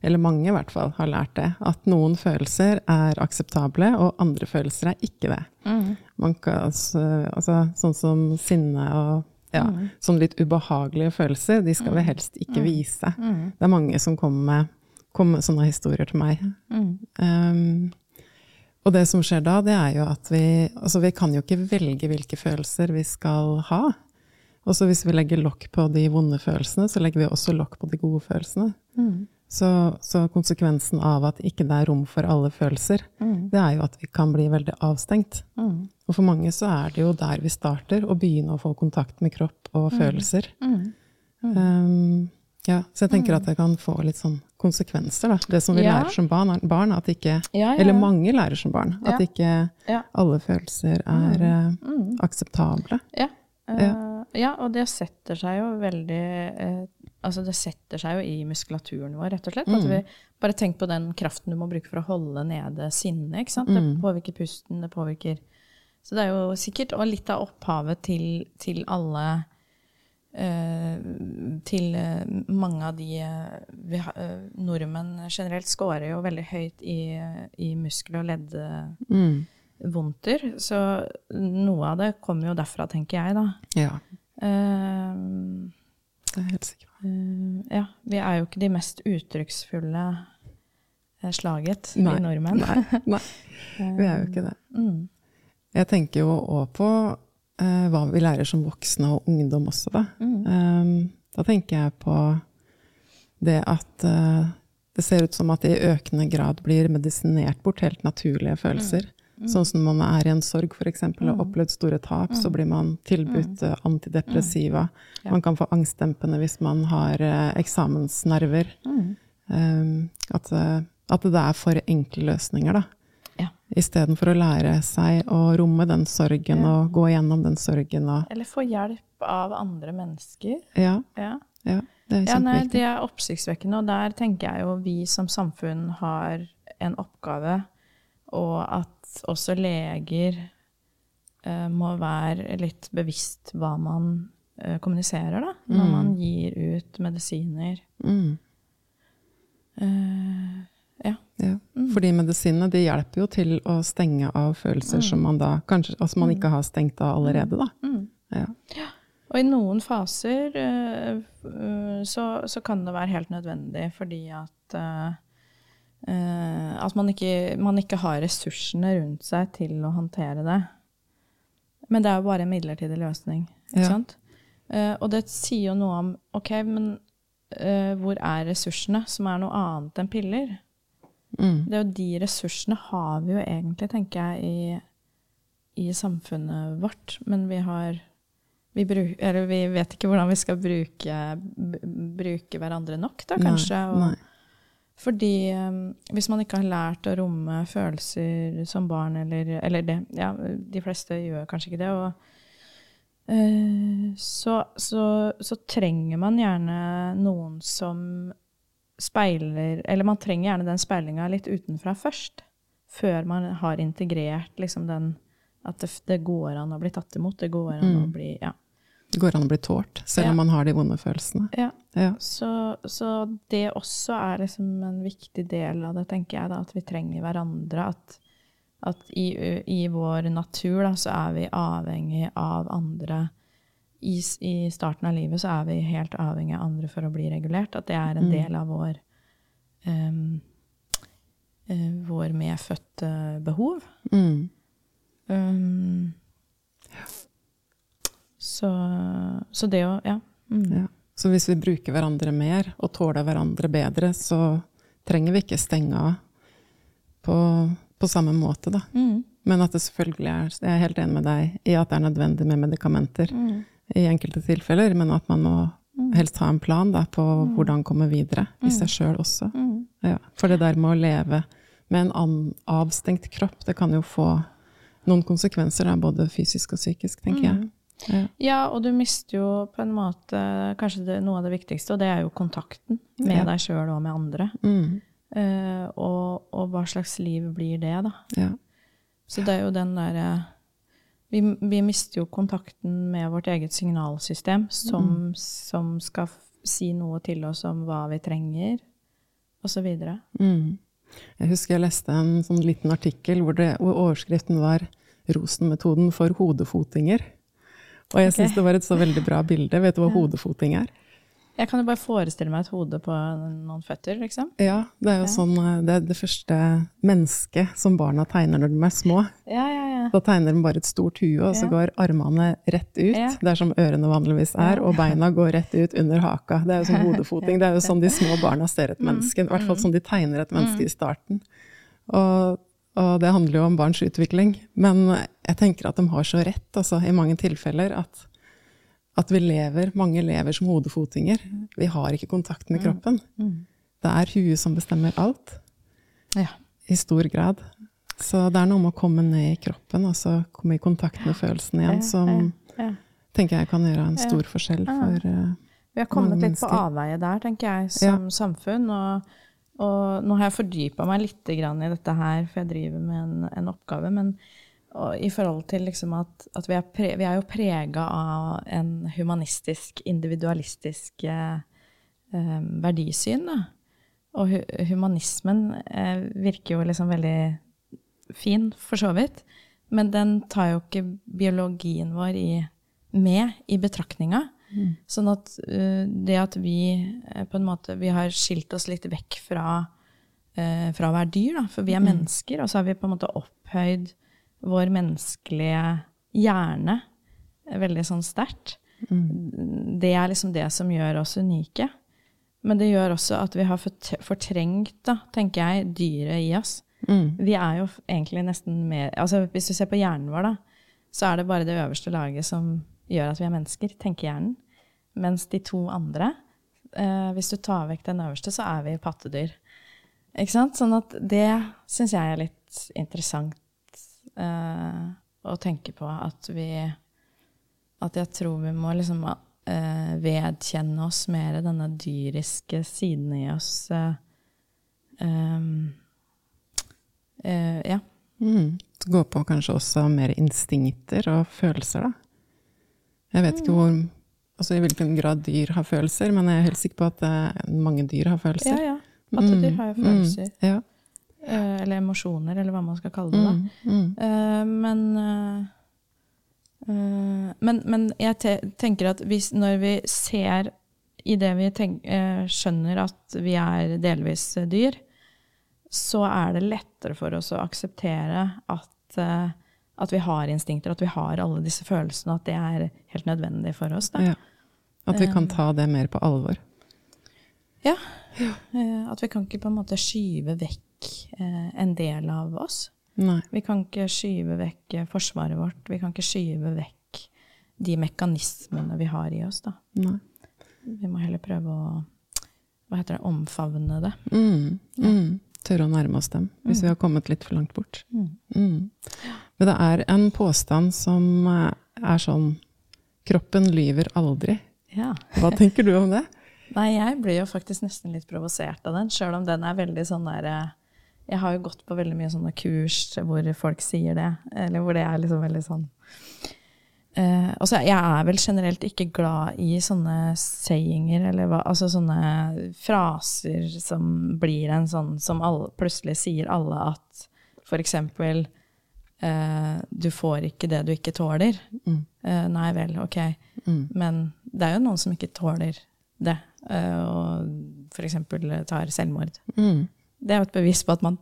Speaker 1: eller mange i hvert fall, har lært det. At noen følelser er akseptable, og andre følelser er ikke det. Mm. Kan, altså, altså, sånn som sinne og ja, mm. sånn litt ubehagelige følelser, de skal vi mm. helst ikke mm. vise. Mm. Det er mange som kommer med, kommer med sånne historier til meg. Um, og det som skjer da, det er jo at vi Altså, vi kan jo ikke velge hvilke følelser vi skal ha. Og så hvis vi legger lokk på de vonde følelsene, så legger vi også lokk på de gode følelsene. Mm. Så, så, konsekvensen av at ikke det er rom for alle følelser, mm. det er jo at vi kan bli veldig avstengt. Mm. Og for mange så er det jo der vi starter, å begynne å få kontakt med kropp og mm. følelser. Um, ja, så jeg tenker at det kan få litt sånn konsekvenser, da. Det som vi ja. lærer som barn, barn at ikke, ja, ja, Eller mange lærer som barn. At ikke alle følelser er uh, akseptable.
Speaker 2: Ja. Uh, ja, og det setter seg jo veldig eh, altså det setter seg jo i muskulaturen vår, rett og slett. Mm. Vi, bare tenk på den kraften du må bruke for å holde nede sinnet. ikke sant? Det mm. påvirker pusten, det påvirker Så det er jo sikkert og litt av opphavet til, til alle eh, Til uh, mange av de vi, har, Nordmenn generelt scorer jo veldig høyt i, i muskel- og leddvondter. Mm. Så noe av det kommer jo derfra, tenker jeg, da.
Speaker 1: Ja. Det er helt sikkert.
Speaker 2: Uh, ja, vi er jo ikke de mest uttrykksfulle uh, slaget, nei, vi nordmenn.
Speaker 1: nei, nei, vi er jo ikke det. Mm. Jeg tenker jo òg på uh, hva vi lærer som voksne og ungdom også, da. Mm. Um, da tenker jeg på det at det ser ut som at det i økende grad blir medisinert bort helt naturlige følelser. Mm. Mm. Sånn som når man er i en sorg f.eks. og har mm. opplevd store tap, så mm. blir man tilbudt uh, antidepressiva. Man kan få angstdempende hvis man har uh, eksamensnerver. Um, at, uh, at, det er for enkle løsninger, da. Ja. Istedenfor å lære seg å romme den sorgen ja. og gå gjennom den sorgen.
Speaker 2: Eller få hjelp av andre mennesker.
Speaker 1: Ja. ja. ja det er kjempeviktig. Nei,
Speaker 2: det er oppsiktsvekkende, og der tenker jeg jo vi som samfunn har en oppgave, og at også leger uh, må være litt bevisst hva man uh, kommuniserer, da, når mm. man gir ut medisiner. Mm.
Speaker 1: Uh, ja. ja. Mm. Fordi medisinene de hjelper jo til å stenge av følelser mm. som man da kanskje altså man ikke har stengt av allerede. Da.
Speaker 2: Mm. Ja. ja. Og i noen faser uh, uh, så, så, kan det være helt nødvendig fordi at uh, at man ikke, man ikke, har ressursene rundt seg til å håndtere det. Men det er jo bare en midlertidig løsning. ikke ja. sant? Uh, og det sier jo noe om OK, men uh, hvor er ressursene, som er noe annet enn piller? Mm. Det er jo de ressursene har vi jo egentlig, tenker jeg, i, i samfunnet vårt. Men vi har vi, bruk, vi, vet ikke hvordan vi skal bruke, bruke hverandre nok, da, kanskje. Nei, nei. Fordi um, hvis man ikke har lært å romme følelser som barn, eller, eller det Ja, de fleste gjør kanskje ikke det. Og, uh, så, så, så, trenger man gjerne noen som speiler Eller man trenger gjerne den speilinga litt utenfra først. Før man har integrert liksom den At det, det, går an å bli tatt imot. Det går an mm. å bli Ja.
Speaker 1: Det går an å bli tålt, selv ja. om man har de vonde følelsene.
Speaker 2: Ja. ja. Så, så, det også er liksom en viktig del av det, tenker jeg, da, at vi trenger hverandre. At, at i, i, vår natur da, så er vi avhengig av andre. I, I, starten av livet så er vi helt avhengig av andre for å bli regulert. At det er en mm. del av vår um, vår medfødte behov. Mm. Um, så, så det å Ja. Mm. ja.
Speaker 1: Så hvis vi bruker hverandre mer og tåler hverandre bedre, så trenger vi ikke stenge av på, på samme måte, da. Mm. Men at det selvfølgelig er Jeg er helt enig med deg i at det er nødvendig med medikamenter mm. i enkelte tilfeller, men at man må mm. helst ha en plan da, på mm. hvordan komme videre i seg sjøl også. Ja. For det der med å leve med en avstengt kropp, det kan jo få noen konsekvenser, da, både fysisk og psykisk, tenker jeg.
Speaker 2: Ja. ja. og du mister jo på en måte kanskje det, noe av det viktigste, og det er jo kontakten med ja. deg sjøl og med andre. Mm. Uh, og, og, hva slags liv blir det, da? Ja. Så det er jo den derre vi, vi, mister jo kontakten med vårt eget signalsystem, som, mm. som skal si noe til oss om hva vi trenger, osv. Mm.
Speaker 1: Jeg husker jeg leste en sånn liten artikkel hvor, det, hvor overskriften var 'Rosen-metoden for hodefotinger'. Og jeg okay. syns det var et så veldig bra bilde. Vet du hva hodefoting er?
Speaker 2: Jeg kan jo bare forestille meg et hode på noen føtter, liksom.
Speaker 1: Ja, det er jo ja. sånn eh, Det er det første mennesket som barna tegner når de er små.
Speaker 2: Ja, ja, ja.
Speaker 1: Da tegner de bare et stort hue, og så går armene rett ut, ja. der som ørene vanligvis er, og beina går rett ut under haka. Det er jo sånn hodefoting. Det er jo sånn de små barna ser et mm. menneske. I hvert fall sånn de tegner et menneske i mm. starten. Og og det handler jo om barns utvikling. Men jeg tenker at de har så rett altså, i mange tilfeller at, at, vi lever, mange lever som hodefotinger. Vi har ikke kontakt med mm. kroppen. Mm. Det er huet som bestemmer alt. Ja. I stor grad. Så det er noe med å komme ned i kroppen, altså komme i kontakt med følelsene igjen, som tenker jeg kan gjøre en stor forskjell for uh,
Speaker 2: Vi har kommet litt på avveie der, tenker jeg, som ja. samfunn. og og nå har jeg fordypa meg litt i dette her, for jeg driver med en, en oppgave. Men i forhold til liksom at, at, vi, er pre, vi er jo prega av en humanistisk, individualistisk eh, eh, verdisyn. Da. Og hu, humanismen eh, virker jo liksom veldig fin, for så vidt. Men den tar jo ikke biologien vår i, med i betraktninga. Mm. Sånn at uh, det at vi uh, på en måte vi har skilt oss litt vekk fra, uh, fra å være dyr, da, for vi er mm. mennesker, og så har vi på en måte opphøyd vår menneskelige hjerne veldig sånn sterkt. Mm. Det er liksom det som gjør oss unike. Men det gjør også at vi har fortrengt, da, tenker jeg, dyret i oss. Mm. Vi er jo egentlig nesten mer altså Hvis du ser på hjernen vår, da, så er det bare det øverste laget som gjør at vi er mennesker, tenker hjernen. Mens de to andre, eh, hvis du tar vekk den øverste, så er vi pattedyr. Ikke sant? Sånn at det syns jeg er litt interessant eh, å tenke på. At vi At jeg tror vi må liksom eh, vedkjenne oss mer denne dyriske siden i oss. Eh, eh, ja.
Speaker 1: Mm. Gå på kanskje også mer instinkter og følelser, da? Jeg vet ikke hvor, altså i hvilken grad dyr har følelser, men jeg er helt sikker på at uh, mange dyr har følelser.
Speaker 2: Ja, ja. At mm, har jo mm, følelser. Mm, ja. uh, eller emosjoner, eller hva man skal kalle det. da. Mm, uh, men Eh, men, men jeg tenker at hvis, når vi ser i det vi tenk, eh, skjønner at vi er delvis eh, dyr, så er det lettere for oss å akseptere at, eh, at vi har instinkter, at vi har alle disse følelsene, at det er helt nødvendig for oss.
Speaker 1: Ja. At vi kan ta det mer på alvor.
Speaker 2: Ja. ja. At vi kan ikke på en måte skyve vekk eh, en del av oss.
Speaker 1: Nei.
Speaker 2: Vi kan ikke skyve vekk eh, forsvaret vårt. Vi kan ikke skyve vekk de mekanismene vi har i oss. Da.
Speaker 1: Nei.
Speaker 2: Vi må heller prøve å hva heter det, omfavne det.
Speaker 1: Mm. Mm. Tørre å nærme oss dem, hvis vi har kommet litt for langt bort. Mm. Men det er en påstand som eh, er sånn Kroppen lyver aldri.
Speaker 2: Ja.
Speaker 1: Hva tenker du om det?
Speaker 2: Nei, jeg blir jo faktisk nesten litt provosert av den, sjøl om den er veldig sånn der eh, Jeg har jo gått på veldig mye sånne kurs hvor folk sier det, eller hvor det er liksom veldig sånn Uh, altså, Jeg er vel generelt ikke glad i sånne sayinger, eller hva, altså sånne fraser som blir en sånn som alle, plutselig sier alle at for eksempel Du får ikke det du ikke tåler.
Speaker 1: Mm.
Speaker 2: Eh, nei vel, ok.
Speaker 1: Mm.
Speaker 2: Men det er jo noen som ikke tåler det, eh, og f.eks. tar selvmord.
Speaker 1: Mm.
Speaker 2: Det er jo et bevis på at man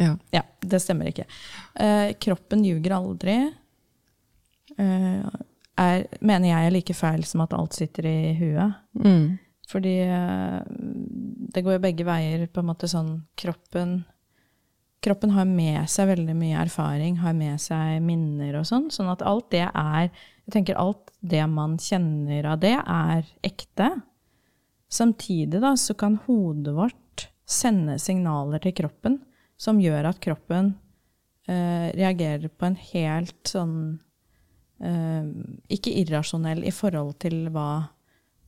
Speaker 1: Ja.
Speaker 2: Ja, det stemmer ikke. Eh, kroppen ljuger aldri. Eh, er, mener jeg er like feil som at alt sitter i huet.
Speaker 1: Mm.
Speaker 2: Fordi eh, det går jo begge veier, på en måte sånn Kroppen Kroppen har med seg veldig mye erfaring, har med seg minner og sånn. Sånn at alt det er Jeg tenker alt det man kjenner av det, er ekte. Samtidig da, så kan hodet vårt sende signaler til kroppen som gjør at kroppen eh, reagerer på en helt sånn eh, Ikke irrasjonell i forhold til hva,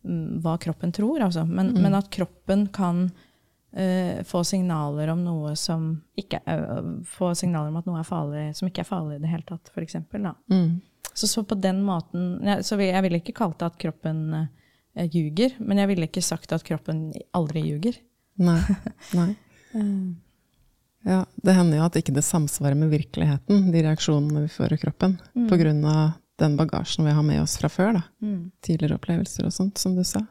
Speaker 2: mm, hva kroppen tror, altså, men, men at kroppen kan eh, få signaler om noe som ikke er, Få signaler om at noe er farlig, som ikke er farlig i det hele tatt, f.eks.
Speaker 1: Mm.
Speaker 2: Så, så på den måten ja, så Jeg ville ikke kalt det at kroppen uh, ljuger, men jeg ville ikke sagt at kroppen aldri ljuger.
Speaker 1: Nei. Nei. Ja, det hender jo at ikke det samsvarer med virkeligheten, de reaksjonene vi får i kroppen, på grunn av den bagasjen vi har med oss fra før, da. Tidligere opplevelser og sånt, som du sa.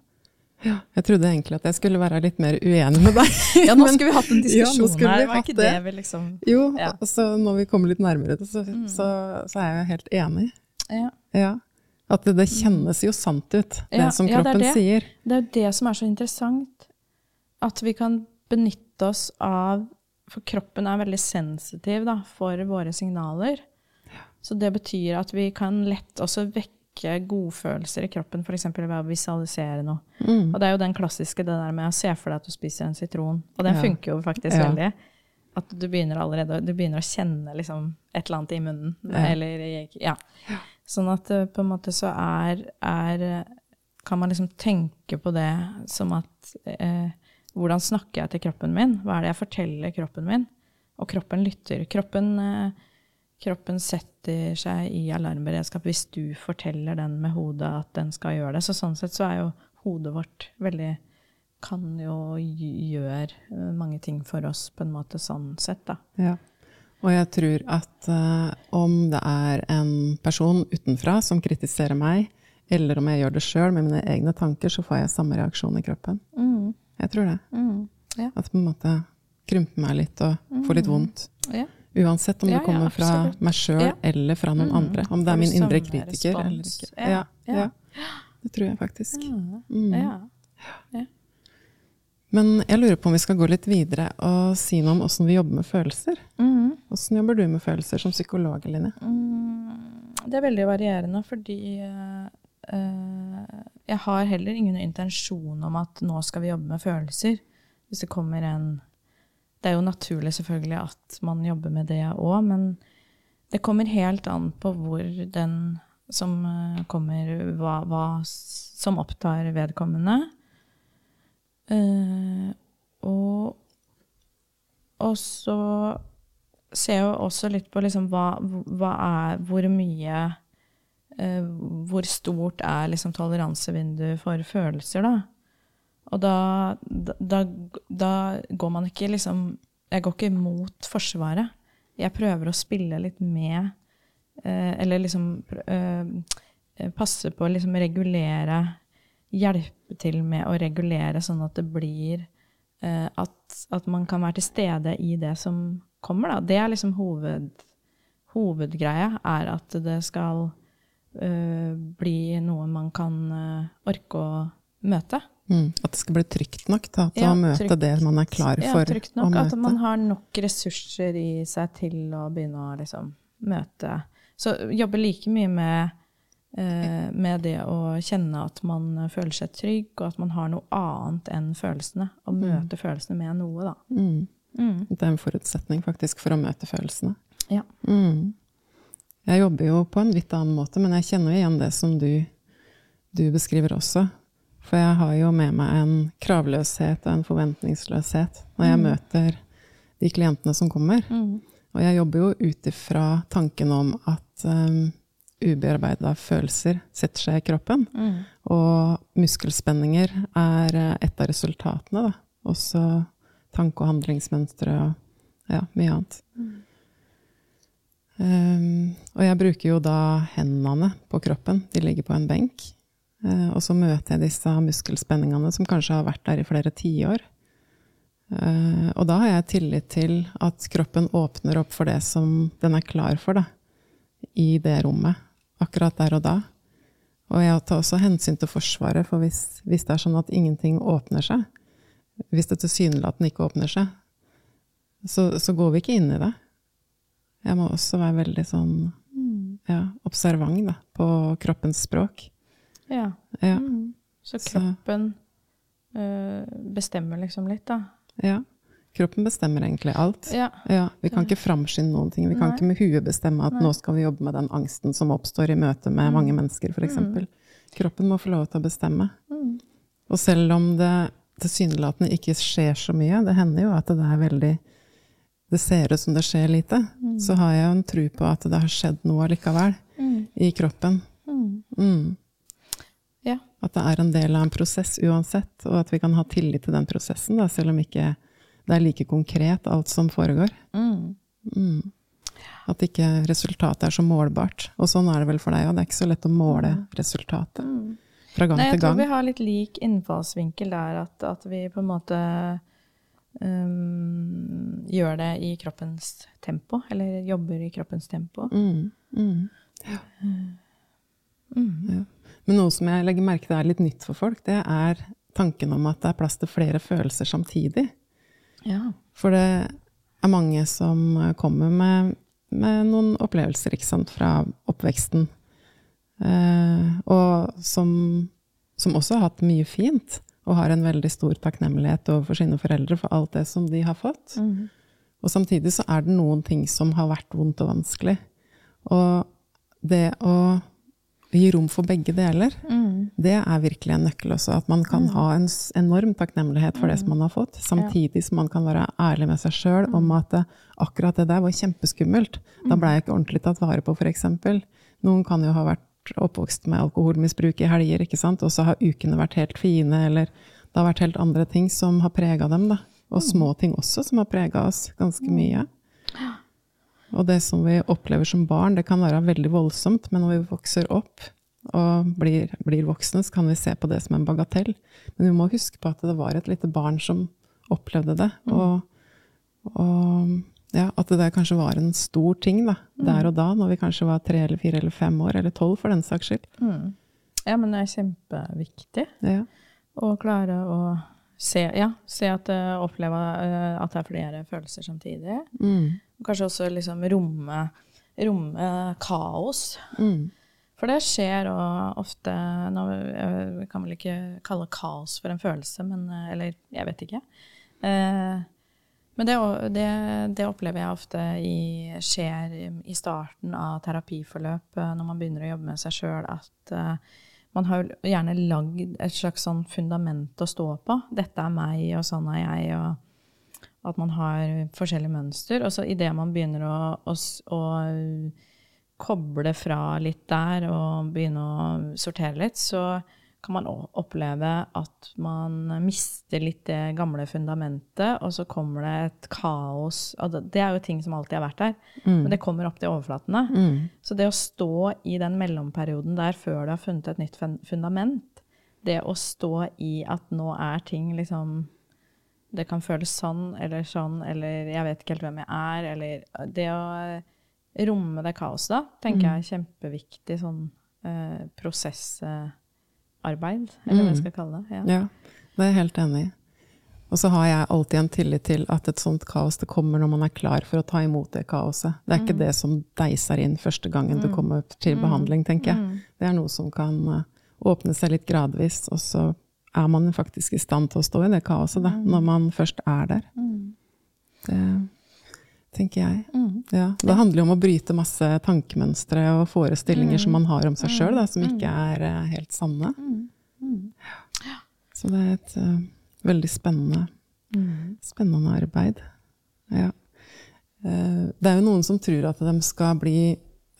Speaker 1: Ja, jeg trodde egentlig at jeg skulle være litt mer uenig med deg.
Speaker 2: Ja, nå skulle vi hatt en diskusjon
Speaker 1: ja,
Speaker 2: her. Var ikke
Speaker 1: det.
Speaker 2: det vi liksom
Speaker 1: Jo,
Speaker 2: Ja.
Speaker 1: og så når vi kommer litt nærmere det, så, så, så er jeg helt enig.
Speaker 2: ja.
Speaker 1: Ja. At det, det kjennes jo sant ut, det
Speaker 2: Ja,
Speaker 1: som
Speaker 2: ja, det er
Speaker 1: kroppen
Speaker 2: det.
Speaker 1: sier.
Speaker 2: Det er jo det som er så interessant. At vi kan benytte oss av For kroppen er veldig sensitiv da, for våre signaler. Så det betyr at vi kan lett også vekke godfølelser i kroppen, f.eks. ved å visualisere noe.
Speaker 1: Mm.
Speaker 2: Og det er jo den klassiske, det der med å se for deg at du spiser en sitron. Og den
Speaker 1: Ja.
Speaker 2: funker jo faktisk
Speaker 1: Ja.
Speaker 2: veldig. At du begynner allerede du begynner å kjenne liksom et eller annet i munnen.
Speaker 1: Ja.
Speaker 2: Eller ja. Sånn at eh, på en måte så er, er eh, Kan man liksom tenke på det som at eh, Hvordan snakker jeg til kroppen min? Hva er det jeg forteller kroppen min? Og kroppen lytter. Kroppen, eh, kroppen setter seg i alarmberedskap hvis du forteller den med hodet at den skal gjøre det. Så sånn sett så er jo hodet vårt veldig Kan jo gjøre eh, mange ting for oss på en måte sånn sett, da.
Speaker 1: Ja. Og jeg tror at uh, om det er en person utenfra som kritiserer meg, eller om jeg gjør det sjøl med mine egne tanker, så får jeg samme reaksjon i kroppen. Jeg tror det.
Speaker 2: Mm. Ja.
Speaker 1: At på en måte krymper meg litt og får litt vondt.
Speaker 2: Ja.
Speaker 1: Uansett om
Speaker 2: Ja,
Speaker 1: det
Speaker 2: ja,
Speaker 1: kommer fra meg sjøl
Speaker 2: Ja.
Speaker 1: eller fra noen
Speaker 2: Mm.
Speaker 1: andre. Om det er min indre kritiker eller ikke.
Speaker 2: Ja,
Speaker 1: Ja,
Speaker 2: ja.
Speaker 1: ja. Det tror jeg faktisk. Mm.
Speaker 2: Ja.
Speaker 1: Men jeg lurer på om vi skal gå litt videre og si noe om åssen vi jobber med følelser.
Speaker 2: Mm.
Speaker 1: Jobber du med følelser som psykolog, Eline?
Speaker 2: Mm, Det er veldig varierende, fordi eh, jeg har heller ingen intensjon om at nå skal vi jobbe med følelser. Hvis det kommer en Det er jo naturlig selvfølgelig at man jobber med det òg, men det kommer helt an på hvor den som eh, kommer, hva, hva som opptar vedkommende. Uh, og, og så ser jeg jo også litt på liksom hva, hva er Hvor mye uh, Hvor stort er liksom toleransevinduet for følelser, da? Og da, da, da går man ikke liksom Jeg går ikke mot Forsvaret. Jeg prøver å spille litt med eh, Eller liksom eh, passe på å liksom regulere Hjelpe til med å regulere sånn at det blir eh, at, at, man kan være til stede i det som kommer, da. Det er liksom hoved, hovedgreia, er at det skal uh, bli noe man kan uh, orke å møte.
Speaker 1: Mm, at det skal bli trygt nok da, til ja, å møte trygt, det man er klar for
Speaker 2: ja, trygt nok. At man har nok ressurser i seg til å begynne å liksom, møte Så jobbe like mye med, eh, med det å kjenne at man føler seg trygg, og at man har noe annet enn følelsene. Å mm. møte mm. følelsene med noe, da.
Speaker 1: Mm. Mm. Det er en forutsetning faktisk for å møte følelsene.
Speaker 2: Ja.
Speaker 1: Mm. Jeg jobber jo på en litt annen måte, men jeg kjenner jo igjen det som du, du beskriver også. For jeg har jo med meg en kravløshet og en forventningsløshet når jeg mm. møter de klientene som kommer. Mm. Og jeg jobber jo ut ifra tanken om at um, ubearbeida følelser setter seg i kroppen. Mm. Og muskelspenninger er eh, et av resultatene, da. Også tanke- og handlingsmønstre og ja, mye annet. Mm. Um, og jeg bruker jo da hendene på kroppen. De ligger på en benk. Eh, og så møter jeg disse muskelspenningene som kanskje har vært der i flere tiår. Eh, og da har jeg tillit til at kroppen åpner opp for det som den er klar for, da, i det rommet. Akkurat der og da. Og jeg tar også hensyn til Forsvaret, for hvis, hvis det er sånn at ingenting åpner seg, hvis det tilsynelatende ikke åpner seg, så, så, går vi ikke inn i det. Jeg må også være veldig sånn ja, observant da, på kroppens språk.
Speaker 2: Ja.
Speaker 1: ja. Mm.
Speaker 2: Så kroppen så. Uh, bestemmer liksom litt, da.
Speaker 1: Ja. Kroppen bestemmer egentlig alt.
Speaker 2: Ja.
Speaker 1: ja vi kan ikke framskynde noen ting. Vi kan Nei. ikke med huet bestemme at Nei. nå skal vi jobbe med den angsten som oppstår i møte med mm. mange mennesker, f.eks. Mm. Kroppen må få lov til å bestemme. Mm. Og selv om det tilsynelatende ikke skjer så mye, det hender jo at det er veldig det ser ut som det skjer lite, mm. så har jeg jo en tro på at det har skjedd noe likevel mm. i kroppen. Mm. At det er en del av en prosess uansett, og at vi kan ha tillit til den prosessen, da, selv om ikke det er like konkret, alt som foregår.
Speaker 2: Mm.
Speaker 1: Mm. At ikke resultatet er så målbart. Og sånn er det vel for deg òg. Det er ikke så lett å måle mm. resultatet
Speaker 2: mm.
Speaker 1: fra gang
Speaker 2: Nei,
Speaker 1: til gang.
Speaker 2: Jeg tror vi har litt lik innfallsvinkel der, at, at vi på en måte um, gjør det i kroppens tempo, eller jobber i kroppens tempo.
Speaker 1: Mm. Mm. Ja. ja. Men noe som jeg legger merke til er litt nytt for folk, det er tanken om at det er plass til flere følelser samtidig.
Speaker 2: Ja.
Speaker 1: For det er mange som kommer med, med noen opplevelser sant, fra oppveksten, eh, og som, som, også har hatt mye fint, og har en veldig stor takknemlighet overfor sine foreldre for alt det som de har fått.
Speaker 2: Mm.
Speaker 1: Og samtidig så er det noen ting som har vært vondt og vanskelig. Og det å gi rom for begge deler,
Speaker 2: mm.
Speaker 1: det er virkelig en nøkkel også. At man kan mm. ha en enorm takknemlighet for det som man har fått, samtidig som man kan være ærlig med seg sjøl mm. om at akkurat det der var kjempeskummelt. Da ble jeg ikke ordentlig tatt vare på, f.eks. Noen kan jo ha vært oppvokst med alkoholmisbruk i helger, ikke sant? og så har ukene vært helt fine, eller det har vært helt andre ting som har prega dem. da. Og små ting også, som har prega oss ganske mye.
Speaker 2: Ja.
Speaker 1: Og det som vi opplever som barn, det kan være veldig voldsomt, men når vi vokser opp og blir, blir, voksne, så kan vi se på det som en bagatell. Men vi må huske på at det var et lite barn som opplevde det. Mm. Og, og ja, at det kanskje var en stor ting da, mm. der og da, når vi kanskje var tre eller fire eller fem år, eller tolv for den saks skyld.
Speaker 2: Mm. Ja, men det er kjempeviktig
Speaker 1: ja.
Speaker 2: å klare å se, ja, se at, oppleve eh, at det er flere følelser samtidig.
Speaker 1: Mm.
Speaker 2: Kanskje også liksom romme, romme kaos.
Speaker 1: Mm.
Speaker 2: For det skjer ofte nå, Jeg kan vel ikke kalle kaos for en følelse, men eh, Eller jeg vet ikke. Eh, men det, det, det, opplever jeg ofte i, skjer i starten av terapiforløp, eh, når man begynner å jobbe med seg sjøl, at eh, man har gjerne lagd et slags sånn fundament å stå på. 'Dette er meg, og sånn er jeg', og at man har forskjellige mønster. Og så idet man begynner å, å, å, koble fra litt der og begynne å sortere litt, så kan man oppleve at man mister litt det gamle fundamentet, og så kommer det et kaos. Det er jo ting som alltid har vært der, mm. men det kommer opp til overflatene. Mm. Så det å stå i den mellomperioden der før du har funnet et nytt fundament, det å stå i at nå er ting liksom Det kan føles sånn eller sånn, eller jeg vet ikke helt hvem jeg er, eller Det å romme det kaoset, da, tenker mm. jeg er kjempeviktig sånn eh, prosessarbeid, eller hva jeg mm. skal kalle det.
Speaker 1: Ja. ja, det er jeg helt enig i. Og så har jeg alltid en tillit til at et sånt kaos det kommer når man er klar for å ta imot det kaoset. Det er ikke mm. det som deiser inn første gangen du mm. kommer til behandling, tenker jeg. Det er noe som kan åpne seg litt gradvis, og så er man faktisk i stand til å stå i det kaoset da, når man først er der. Det, tenker jeg. Mm. Ja, det handler jo om å bryte masse tankemønstre og forestillinger mm. som man har om seg sjøl, som ikke mm. er uh, helt sanne. Mm. Mm. Ja. Så det er et uh, veldig spennende, spennende arbeid. Ja. Uh, det er jo noen som tror at de skal bli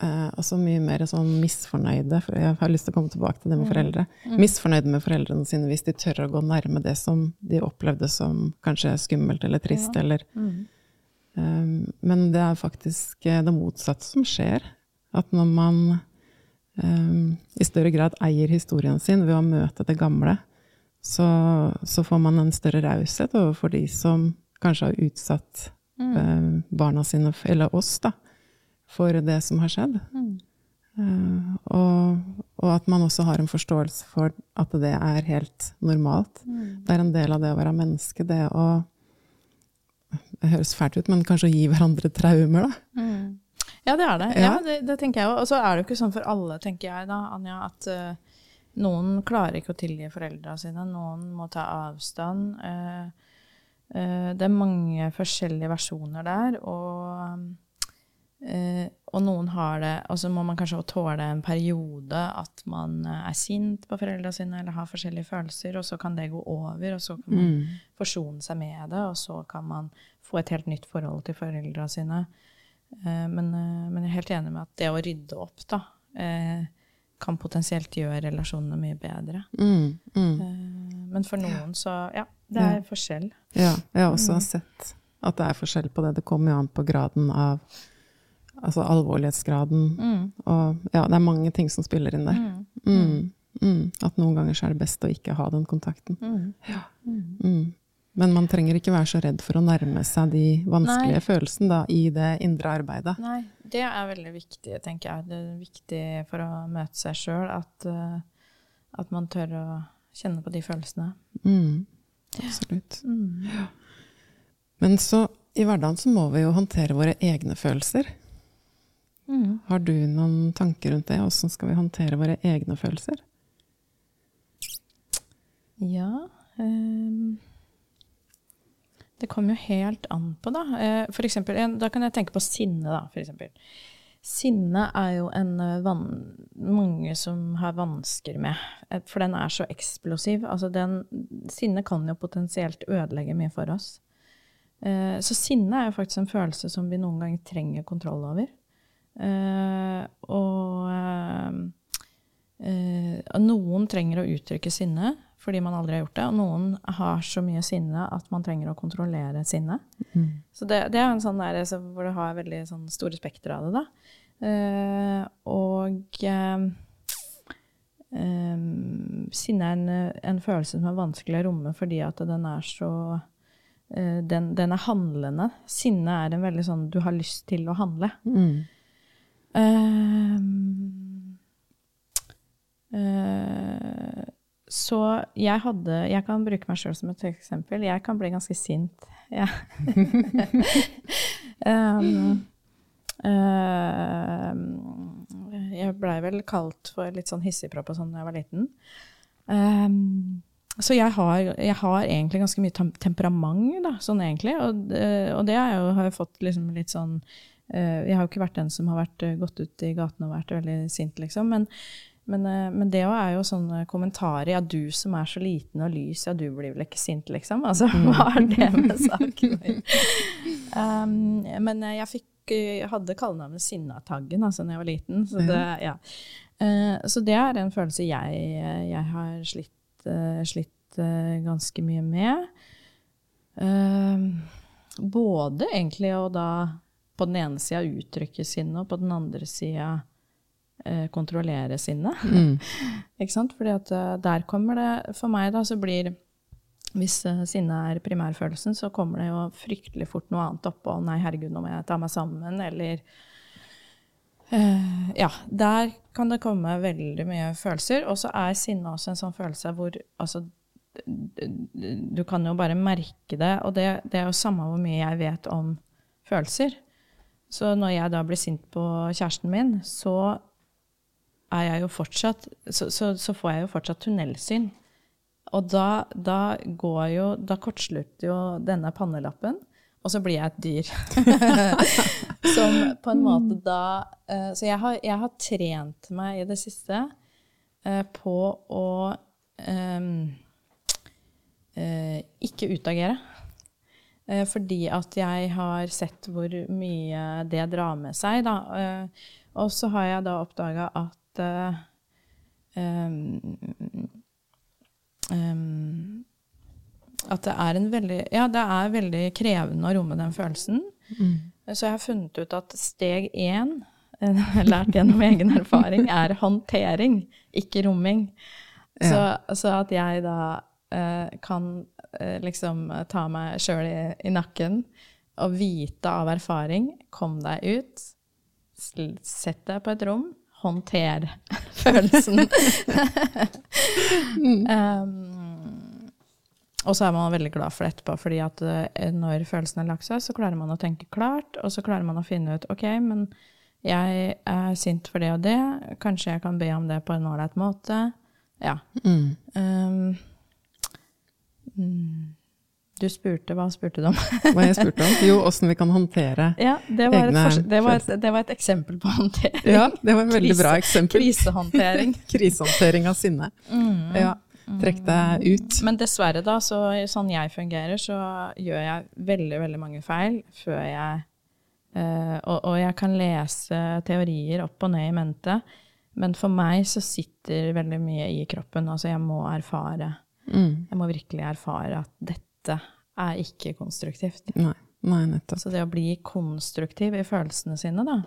Speaker 1: altså mye mer sånn misfornøyde. For jeg har lyst til å komme tilbake til det med foreldre. Misfornøyde med foreldrene sine hvis de tør å gå nærme det som de opplevde som kanskje skummelt eller trist. eller Ehm, men det er faktisk eh, det motsatte som skjer. At når man ehm, i større grad eier historien sin ved å møte det gamle, så, så får man en større raushet overfor de som kanskje har utsatt mm. Eh, barna sine, eller oss, da, for det som har skjedd. Mm. Uh, og, og, at man også har en forståelse for at det er helt normalt. Mm. Det er en del av det å være menneske, det å det høres fælt ut, men kanskje å gi hverandre traumer, da. Mm.
Speaker 2: Ja, det er det. Ja. ja det, det, tenker jeg òg. Og så er det jo ikke sånn for alle, tenker jeg da, Anja, at uh, noen klarer ikke å tilgi foreldra sine. Noen må ta avstand. Uh, det er mange forskjellige versjoner der. Og Uh, og noen har det, og så må man kanskje tåle en periode at man uh, er sint på foreldrene sine eller har forskjellige følelser, og så kan det gå over, og så kan man mm. forsone seg med det, og så kan man få et helt nytt forhold til foreldrene sine. Uh, men, men, jeg er helt enig med at det å rydde opp, da, kan potensielt gjøre relasjonene mye bedre. Mm. Mm. men for noen så Ja, det er ja. forskjell.
Speaker 1: Ja, jeg har også mm. sett at det er forskjell på det. Det kommer jo an på graden av Altså alvorlighetsgraden. Mm. Og ja, det er mange ting som spiller inn der. Mm. mm. Mm. At noen ganger så er det best å ikke ha den kontakten. Mm. Ja. Men man trenger ikke være så redd for å nærme seg de vanskelige Nei. følelsene da, i det indre arbeidet.
Speaker 2: Nei, det er veldig viktig, tenker jeg. Det er viktig for å møte seg sjøl at, uh, at, man tør å kjenne på de følelsene.
Speaker 1: Mm, absolutt. Mm. Ja. Men så i hverdagen så må vi jo håndtere våre egne følelser. Mm. Har du noen tanker rundt det? Åssen skal vi håndtere våre egne følelser?
Speaker 2: Ja um, Det kommer jo helt an på, da. Uh, for eksempel, da kan jeg tenke på sinne, da, for eksempel. Sinne er jo en eh, van, mange som har vansker med, eh, for den er så eksplosiv. Altså den, sinne kan jo potensielt ødelegge mye for oss. Så sinne er jo faktisk en følelse som vi noen ganger trenger kontroll over. Uh, og uh, noen trenger å uttrykke sinne fordi man aldri har gjort det. Og noen har så mye sinne at man trenger å kontrollere sinne. Mm. Så det, det, er en sånn der, så, hvor du har veldig sånn store spekter av det. da. Uh, og sinne er en, en, følelse som er vanskelig å romme fordi at den er så den, den, er handlende. Sinne er en veldig sånn du har lyst til å handle. Mm. Uh, uh, så jeg hadde Jeg kan bruke meg sjøl som et eksempel. Jeg kan bli ganske sint. Ja. um, uh, jeg blei vel kalt for litt sånn hissigpropp og sånn da jeg var liten. Um, så jeg har, jeg har, egentlig ganske mye temperament, da, sånn egentlig. Og, og det har jeg jo, har fått liksom litt sånn Eh, jeg har jo ikke vært den som har vært, eh, gått ut i gaten og vært veldig sint, liksom. Men, men, eh, men det er jo sånne kommentarer. Ja, du som er så liten og lys, ja, du blir vel ikke sint, liksom? Altså, hva er det med saken? Um, men jeg fikk hadde kallenavnet Sinnataggen altså da jeg var liten. Så det, ja. uh, så det er en følelse jeg, jeg har slitt, uh, slitt uh, ganske mye med. Eh, både egentlig å da på den ene sida uttrykke sinne, og på den andre sida eh, kontrollere sinnet.
Speaker 1: Mm.
Speaker 2: Ikke sant? Fordi at eh, der kommer det For meg, da, så blir Hvis sinnet sinne er primærfølelsen, så kommer det jo fryktelig fort noe annet oppå. Nei, herregud, nå må jeg ta meg sammen, eller eh, Ja. Der kan det komme veldig mye følelser. Og så er sinne også en sånn følelse hvor altså du kan jo bare merke det, og det, det er jo samme hvor mye jeg vet om følelser. Så når jeg da blir sint på kjæresten min, så er jeg jo fortsatt Så, så, så får jeg jo fortsatt tunnelsyn. Og da, da går jo Da kortslutter jo denne pannelappen, og så blir jeg et dyr. Som på en måte da eh, Så jeg har, jeg har trent meg i det siste eh, på å eh, ikke utagere. Eh, fordi at jeg har sett hvor mye det drar med seg, da. Eh, og så har jeg da oppdaga at um, um, At det er en veldig Ja, det er veldig krevende å romme den følelsen.
Speaker 1: Mm.
Speaker 2: Så jeg har funnet ut at steg én, lært gjennom egen erfaring, er håndtering, ikke romming. Så,
Speaker 1: Ja.
Speaker 2: så at jeg da kan liksom ta meg sjøl i, i nakken og vite av erfaring Kom deg ut. Sett deg på et rom. Håndter følelsen. um, og så er man veldig glad for det etterpå, fordi at eh, når følelsen har lagt seg, så klarer man å tenke klart, og så klarer man å finne ut ok, men jeg er sint for det og det, kanskje jeg kan be om det på en ålreit måte. Ja.
Speaker 1: Mm.
Speaker 2: Um, mm, du spurte, hva spurte du om?
Speaker 1: Hva jeg spurte om? Jo, åssen vi kan håndtere
Speaker 2: ja, det var, et,
Speaker 1: Egne
Speaker 2: fors- det, var et, det var et eksempel på håndtering.
Speaker 1: Ja, det var et veldig bra eksempel.
Speaker 2: Krisehåndtering.
Speaker 1: Krisehåndtering av sinne.
Speaker 2: Mm.
Speaker 1: Ja. Trekk deg ut.
Speaker 2: Men dessverre, da, så sånn jeg fungerer, så gjør jeg veldig, veldig mange feil før jeg øh, og, og jeg kan lese teorier opp og ned i mente, men for meg så sitter veldig mye i kroppen. Altså, jeg må erfare.
Speaker 1: Mm.
Speaker 2: Jeg må virkelig erfare at dette er ikke konstruktivt.
Speaker 1: Nei, nei, nettopp.
Speaker 2: Så det å bli konstruktiv i følelsene sine, da,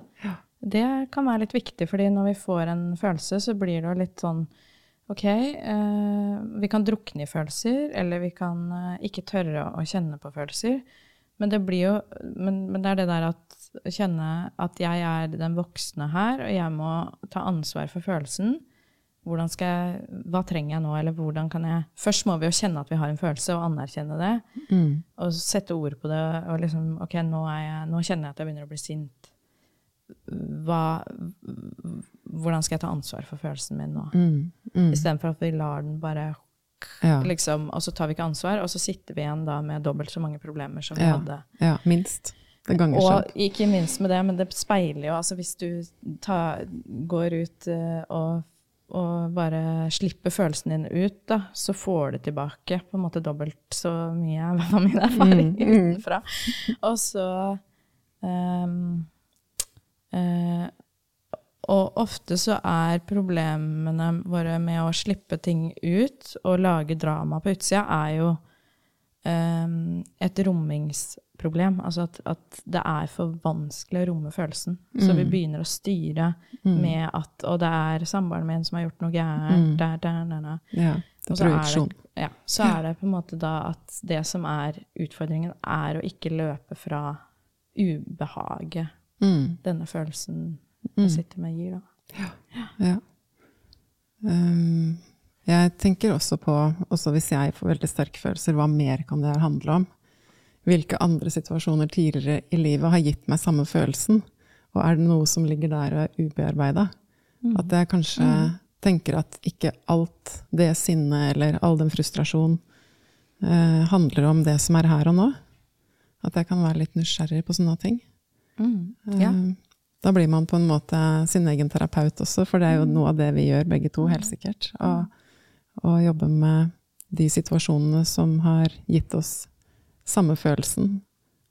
Speaker 2: det kan være litt viktig, fordi når vi får en følelse, så blir det litt sånn Ok, eh, vi kan drukne i følelser, eller vi kan eh, ikke tørre å kjenne på følelser. Men det blir jo men, men det er det der at kjenne at jeg er den voksne her, og jeg må ta ansvar for følelsen. Hvordan skal jeg, hva trenger jeg nå, eller hvordan kan jeg Først må vi jo kjenne at vi har en følelse, og anerkjenne det.
Speaker 1: Mm.
Speaker 2: Og sette ord på det, og liksom Ok, nå, er jeg, nå kjenner jeg at jeg begynner å bli sint. Hva, hvordan skal jeg ta ansvar for følelsen min nå?
Speaker 1: Mm. Mm.
Speaker 2: Istedenfor at vi lar den bare
Speaker 1: Ja.
Speaker 2: liksom, Og så tar vi ikke ansvar, og så sitter vi igjen da med dobbelt så mange problemer som vi
Speaker 1: Ja.
Speaker 2: hadde.
Speaker 1: ja, minst.
Speaker 2: Og ikke minst med det, men det speiler jo altså Hvis du tar, går ut eh, og, og bare slippe følelsen din ut, da, så får du tilbake på en måte dobbelt så mye av min erfaring
Speaker 1: Mm, mm.
Speaker 2: utenfra. Og så um, uh, Og ofte så er problemene våre med å slippe ting ut og lage drama på utsida, er jo et rommingsproblem. Altså at, at det er for vanskelig å romme følelsen. Så vi
Speaker 1: Mm.
Speaker 2: begynner å styre
Speaker 1: Mm.
Speaker 2: med at Og det er samboeren min som har gjort noe gærent.
Speaker 1: Mm.
Speaker 2: Der, der, der, der.
Speaker 1: Ja, det er projeksjon.
Speaker 2: Ja, så er det på en måte da at det som er utfordringen, er å ikke løpe fra ubehaget
Speaker 1: Mm.
Speaker 2: denne følelsen
Speaker 1: Mm.
Speaker 2: sitter med gir, da.
Speaker 1: Ja. Um, jeg tenker også på, også hvis jeg får veldig sterke følelser, hva mer kan det her handle om? Hvilke andre situasjoner tidligere i livet har gitt meg samme følelsen? Og er det noe som ligger der og er ubearbeida? At jeg kanskje tenker at ikke alt det sinnet eller all den frustrasjonen eh, handler om det som er her og nå. At jeg kan være litt nysgjerrig på sånne ting.
Speaker 2: Ja.
Speaker 1: Eh, Da blir man på en måte sin egen terapeut også, for det er jo noe av det vi gjør begge to, helt sikkert. Å å jobbe med de situasjonene som har gitt oss samme følelsen,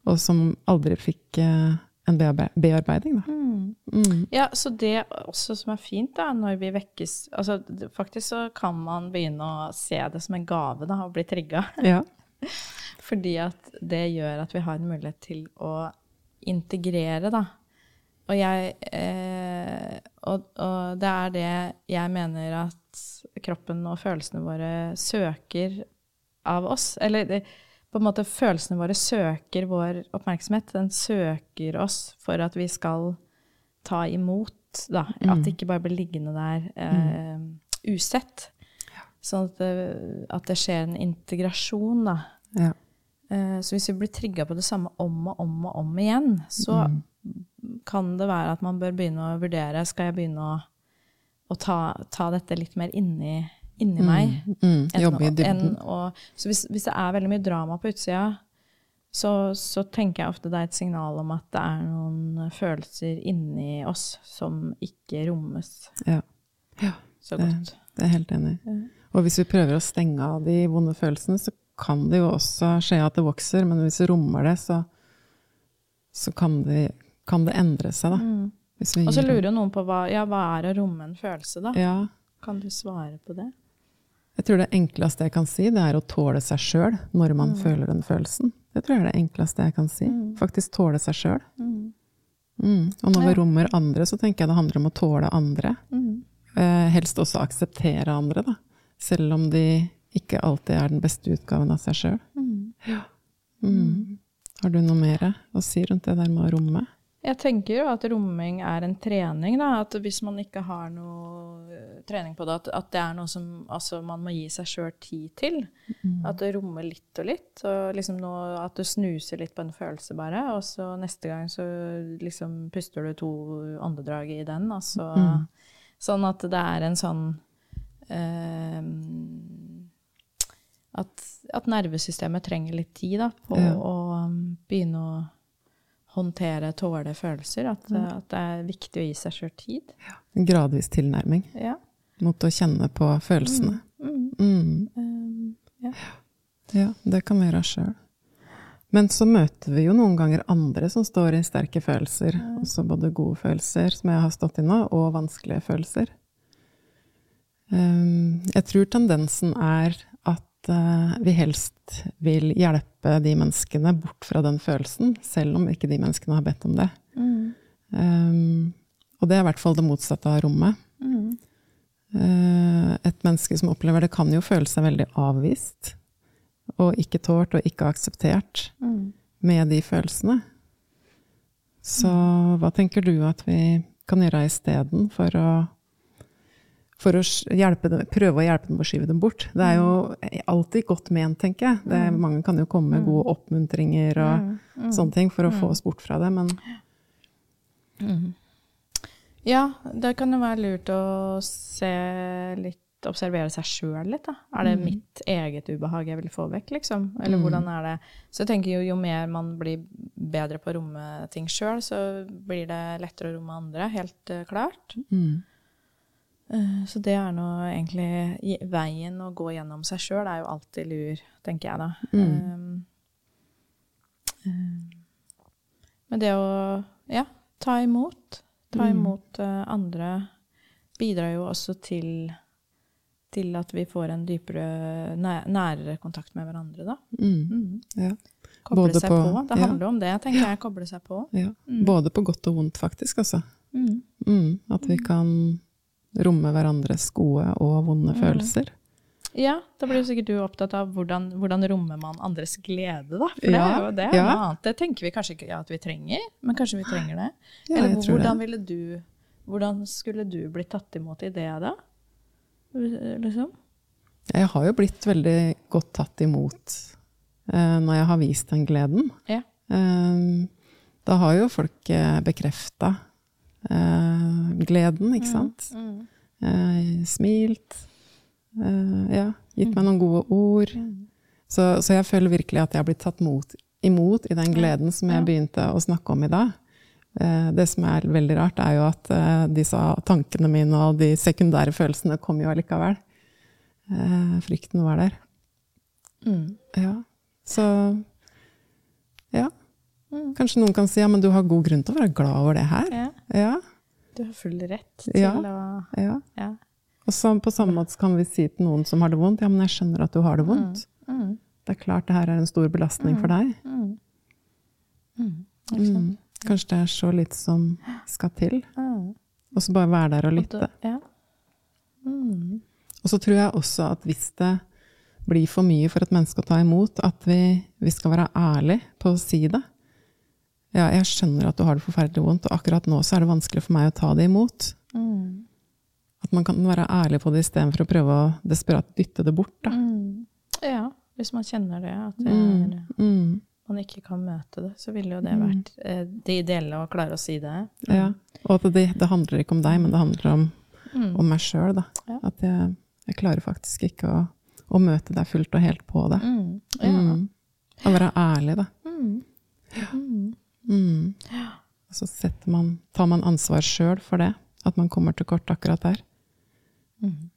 Speaker 1: og som aldri fikk eh, en bearbeiding, da.
Speaker 2: Mm. Mm. Ja, så det også som er fint, da, når vi vekkes altså, Faktisk så kan man begynne å se det som en gave, da, å bli trigga.
Speaker 1: Ja.
Speaker 2: Fordi at det gjør at vi har en mulighet til å integrere, da. Og jeg eh, og, og, det er det jeg mener at kroppen og følelsene våre søker av oss. Eller det, på en måte følelsene våre søker vår oppmerksomhet. Den søker oss for at vi skal ta imot, da. Mm. At det ikke bare blir liggende der eh, mm. usett. Sånn at det, at det, skjer en integrasjon, da.
Speaker 1: Ja.
Speaker 2: Eh, så hvis vi blir trigga på det samme om og om og om igjen, så mm. Kan det være at man bør begynne å vurdere Skal jeg begynne å, å ta, ta, dette litt mer inni, inni mm. meg?
Speaker 1: Mm. Jobbe i dybden.
Speaker 2: så hvis, hvis, det er veldig mye drama på utsida, så, så, tenker jeg ofte det er et signal om at det er noen følelser inni oss som ikke rommes
Speaker 1: ja.
Speaker 2: Ja, så godt.
Speaker 1: Det, det er helt enig. Og hvis vi prøver å stenge av de vonde følelsene, så kan det jo også skje at det vokser, men hvis vi rommer det, så, så kan, det, kan, det, endre seg, da. Mm.
Speaker 2: Og så lurer noen på hva, ja, hva er å romme en følelse, da?
Speaker 1: Ja.
Speaker 2: Kan du svare på det?
Speaker 1: Jeg tror det enkleste jeg kan si, det er å tåle seg sjøl når man mm. føler den følelsen. Det tror jeg er det enkleste jeg kan si. Mm. Faktisk tåle seg sjøl. Mm. mm. Og når vi rommer andre, så tenker jeg det handler om å tåle andre.
Speaker 2: Mm.
Speaker 1: Eh, helst også akseptere andre, da. Selv om de ikke alltid er den beste utgaven av seg sjøl.
Speaker 2: Mm.
Speaker 1: Ja. Mm. Har du noe mer å si rundt det der med å romme?
Speaker 2: Jeg tenker jo at romming er en trening. Da. At hvis man ikke har noe eh, trening på det, at, at det er noe som altså, man må gi seg sjøl tid til. Mm. At det rommer litt og litt. Og liksom noe, at du snuser litt på en følelse, bare. Og så neste gang så liksom puster du to åndedrag i den. Altså, mm. Sånn at det er en sånn eh, at, at, nervesystemet trenger litt tid da, på ja. å um, begynne å håndtere, tåle følelser. At, mm. at, det er viktig å gi seg sjøl tid.
Speaker 1: Ja. En gradvis tilnærming
Speaker 2: ja.
Speaker 1: mot å kjenne på følelsene.
Speaker 2: Mm.
Speaker 1: Mm.
Speaker 2: Um, ja.
Speaker 1: ja. det kan vi gjøre sjøl. Men så møter vi jo noen ganger andre som står i sterke følelser. Også både gode følelser, som jeg har stått i nå, og vanskelige følelser. Um, jeg tror tendensen er vi helst vil hjelpe de menneskene bort fra den følelsen, selv om ikke de menneskene har bedt om det.
Speaker 2: Mm.
Speaker 1: Um, og det er i hvert fall det motsatte av rommet.
Speaker 2: Mm.
Speaker 1: Uh, et menneske som opplever det, kan jo føle seg veldig avvist. Og ikke tålt og ikke akseptert
Speaker 2: mm.
Speaker 1: med de følelsene. Så hva tenker du at vi kan gjøre isteden for å for å dem, prøve å hjelpe dem å skyve dem bort. Det er jo alltid godt ment, tenker jeg. Det, mm. mange kan jo komme med gode mm. oppmuntringer og mm. mm. sånne ting for å få oss bort fra det, men
Speaker 2: mm. Ja, det kan jo være lurt å se litt Observere seg sjøl litt, da. Er det mitt eget ubehag jeg vil få vekk, liksom? Eller hvordan er det Så jeg tenker jo, jo mer man blir bedre på å romme ting sjøl, så blir det lettere å romme andre, helt uh, klart.
Speaker 1: Mm.
Speaker 2: Eh, så det er nå egentlig Veien å gå gjennom seg sjøl er jo alltid lur, tenker jeg da.
Speaker 1: Mm.
Speaker 2: Um, men det å ja, ta imot, ta mm. imot mm. andre, bidrar jo også til, til at vi får en dypere, nærere kontakt med hverandre, da.
Speaker 1: Mm. mm. Ja.
Speaker 2: Koble Både seg på, på. Det handler jo om det, tenker jeg. Koble seg på.
Speaker 1: Ja. Mm. Både på godt og vondt, faktisk, altså.
Speaker 2: Mm.
Speaker 1: At vi kan romme hverandres gode og vonde mm. følelser.
Speaker 2: Ja, da blir sikkert du opptatt av hvordan, hvordan rommer man andres glede, da. For ja, det er jo det, ja. Det tenker vi kanskje ikke at vi trenger, men kanskje vi trenger det.
Speaker 1: Ja,
Speaker 2: Eller hvordan ville du Hvordan skulle du blitt tatt imot i det, da? Liksom?
Speaker 1: Jeg har jo blitt veldig godt tatt imot uh, når jeg har vist den gleden.
Speaker 2: Ja.
Speaker 1: Eh, da har jo folk eh, bekrefta gleden, ikke mm, sant?
Speaker 2: Mm,
Speaker 1: uh, smilt. Uh, ja, gitt meg noen gode ord.
Speaker 2: Mm.
Speaker 1: Så, så, jeg føler virkelig at jeg har blitt tatt mot, imot i den gleden som jeg begynte å snakke om i dag. Det som er veldig rart, er jo at disse tankene mine og de sekundære følelsene kom jo allikevel. Frykten var der.
Speaker 2: Mm.
Speaker 1: Ja. Så ja.
Speaker 2: Mm. Mm.
Speaker 1: Kanskje noen kan si ja, men du har god grunn til å være glad over det her.
Speaker 2: Ja.
Speaker 1: Ja,
Speaker 2: Du har full rett til
Speaker 1: Ja.
Speaker 2: å
Speaker 1: ja.
Speaker 2: ja.
Speaker 1: Og så på samme måte kan vi si til noen som har det vondt, ja, men jeg skjønner at du har det vondt.
Speaker 2: Mm.
Speaker 1: Det er klart det her er en stor belastning for deg.
Speaker 2: Mm. Mm.
Speaker 1: Mm. Kanskje det er så litt som skal til.
Speaker 2: Mm.
Speaker 1: Og så bare være der og lytte.
Speaker 2: Ja. Mm.
Speaker 1: Og så tror jeg også at hvis det blir for mye for et menneske å ta imot, at vi, vi skal være ærlige på å si det. Ja, jeg skjønner at du har det forferdelig vondt, og akkurat nå så er det vanskelig for meg å ta det imot.
Speaker 2: Mm.
Speaker 1: At man kan være ærlig på det istedenfor å prøve å desperat dytte det bort. Da.
Speaker 2: Mm. Ja, hvis man kjenner det, at det
Speaker 1: Mm,
Speaker 2: er,
Speaker 1: mm,
Speaker 2: man ikke kan møte det, så ville jo det vært eh, det ideelle å klare å si det.
Speaker 1: ja. Og at det, det handler ikke om deg, men det handler om,
Speaker 2: Mm.
Speaker 1: om meg sjøl.
Speaker 2: Ja.
Speaker 1: At jeg, jeg klarer faktisk ikke å, å møte deg fullt og helt på det.
Speaker 2: Mm. Ja.
Speaker 1: Mm. Å være ærlig, da.
Speaker 2: Mm. Mm.
Speaker 1: Mm. Og så man, tar man ansvar sjøl for det. At man kommer til kort akkurat der.
Speaker 2: Mm.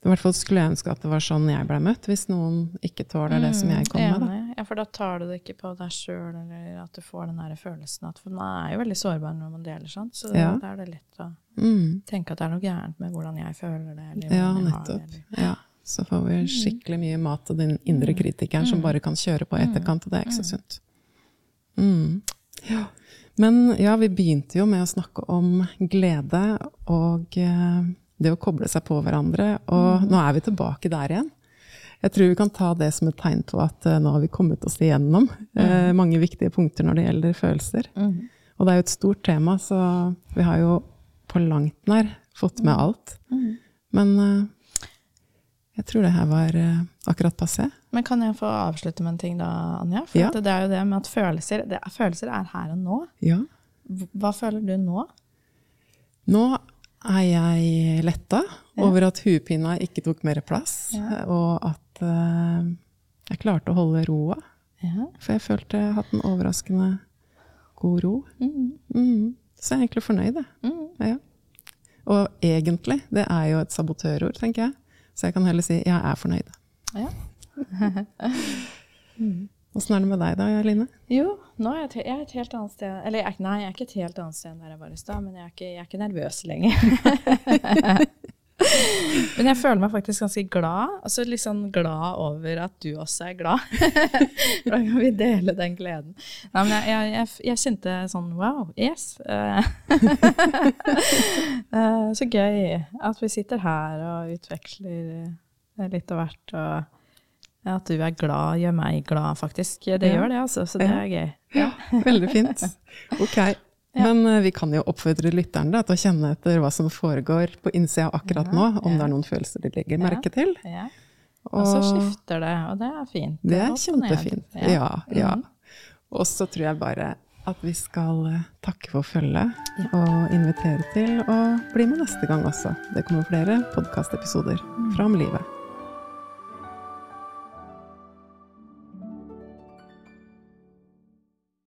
Speaker 1: I hvert fall skulle jeg ønske at det var sånn jeg ble møtt, hvis noen ikke tåler det som jeg kom med. Da.
Speaker 2: Ja, for da tar du det ikke på deg sjøl, eller at du får den der følelsen at For man er jo veldig sårbar når man deler sånt, så
Speaker 1: Ja.
Speaker 2: da er det lett å
Speaker 1: Mm.
Speaker 2: tenke at det er noe gærent med hvordan jeg føler det, eller
Speaker 1: Ja,
Speaker 2: nettopp. har det. Eller.
Speaker 1: Ja. Så får vi skikkelig mye mat av den indre kritikeren som bare kan kjøre på etterkant, og det er ikke så sunt. Mm. Ja. Men ja, vi begynte jo med å snakke om glede og eh, det å koble seg på hverandre, og nå er vi tilbake der igjen. Jeg tror vi kan ta det som et tegn på at eh, nå har vi kommet oss igjennom eh, mange viktige punkter når det gjelder følelser.
Speaker 2: Mm.
Speaker 1: Og det er jo et stort tema, så vi har jo på langt nær fått med alt.
Speaker 2: Mm.
Speaker 1: Men eh, jeg tror det her var eh, akkurat passé.
Speaker 2: Men kan jeg få avslutte med en ting da, Anja? For
Speaker 1: Ja.
Speaker 2: det er jo det med at følelser, det er, følelser er her og nå.
Speaker 1: Ja.
Speaker 2: Hva føler du nå?
Speaker 1: Nå er jeg letta
Speaker 2: Ja.
Speaker 1: over at huepina ikke tok mer plass, og at uh, jeg klarte å holde roa.
Speaker 2: Ja.
Speaker 1: For jeg følte jeg har hatt en overraskende god ro.
Speaker 2: Mm.
Speaker 1: Mm. Så jeg er egentlig fornøyd, jeg.
Speaker 2: Mm.
Speaker 1: Ja. Og egentlig, det er jo et sabotørord, tenker jeg. Så jeg kan heller si jeg er fornøyd.
Speaker 2: Ja.
Speaker 1: Åssen er det med deg da, Line?
Speaker 2: Jo, nå er jeg, er et helt annet sted Eller jeg, nei, jeg er ikke et helt annet sted enn der jeg var i stad, men jeg er, ikke, jeg er ikke nervøs lenger. men jeg føler meg faktisk ganske glad. Altså litt sånn glad over at du også er glad. da kan vi dele den gleden. Nei, men jeg, jeg, jeg, kjente sånn wow, yes. Eh, så gøy at vi sitter her og utveksler litt av hvert. og At du er glad, gjør meg glad, faktisk. Det
Speaker 1: Ja.
Speaker 2: gjør det, altså. Så det
Speaker 1: Ja.
Speaker 2: er gøy.
Speaker 1: Ja, veldig fint. Ok. Men uh, vi kan jo oppfordre lytteren da, til å kjenne etter hva som foregår på innsida akkurat nå, om det er noen følelser de legger merke til.
Speaker 2: Ja. Og så skifter det, og det er fint.
Speaker 1: det er kjempefint. Ja, ja.
Speaker 2: Mhm.
Speaker 1: Og så tror jeg bare at vi skal eh, takke for følget, og invitere til å bli med neste gang også. Det kommer flere podkastepisoder fra om livet.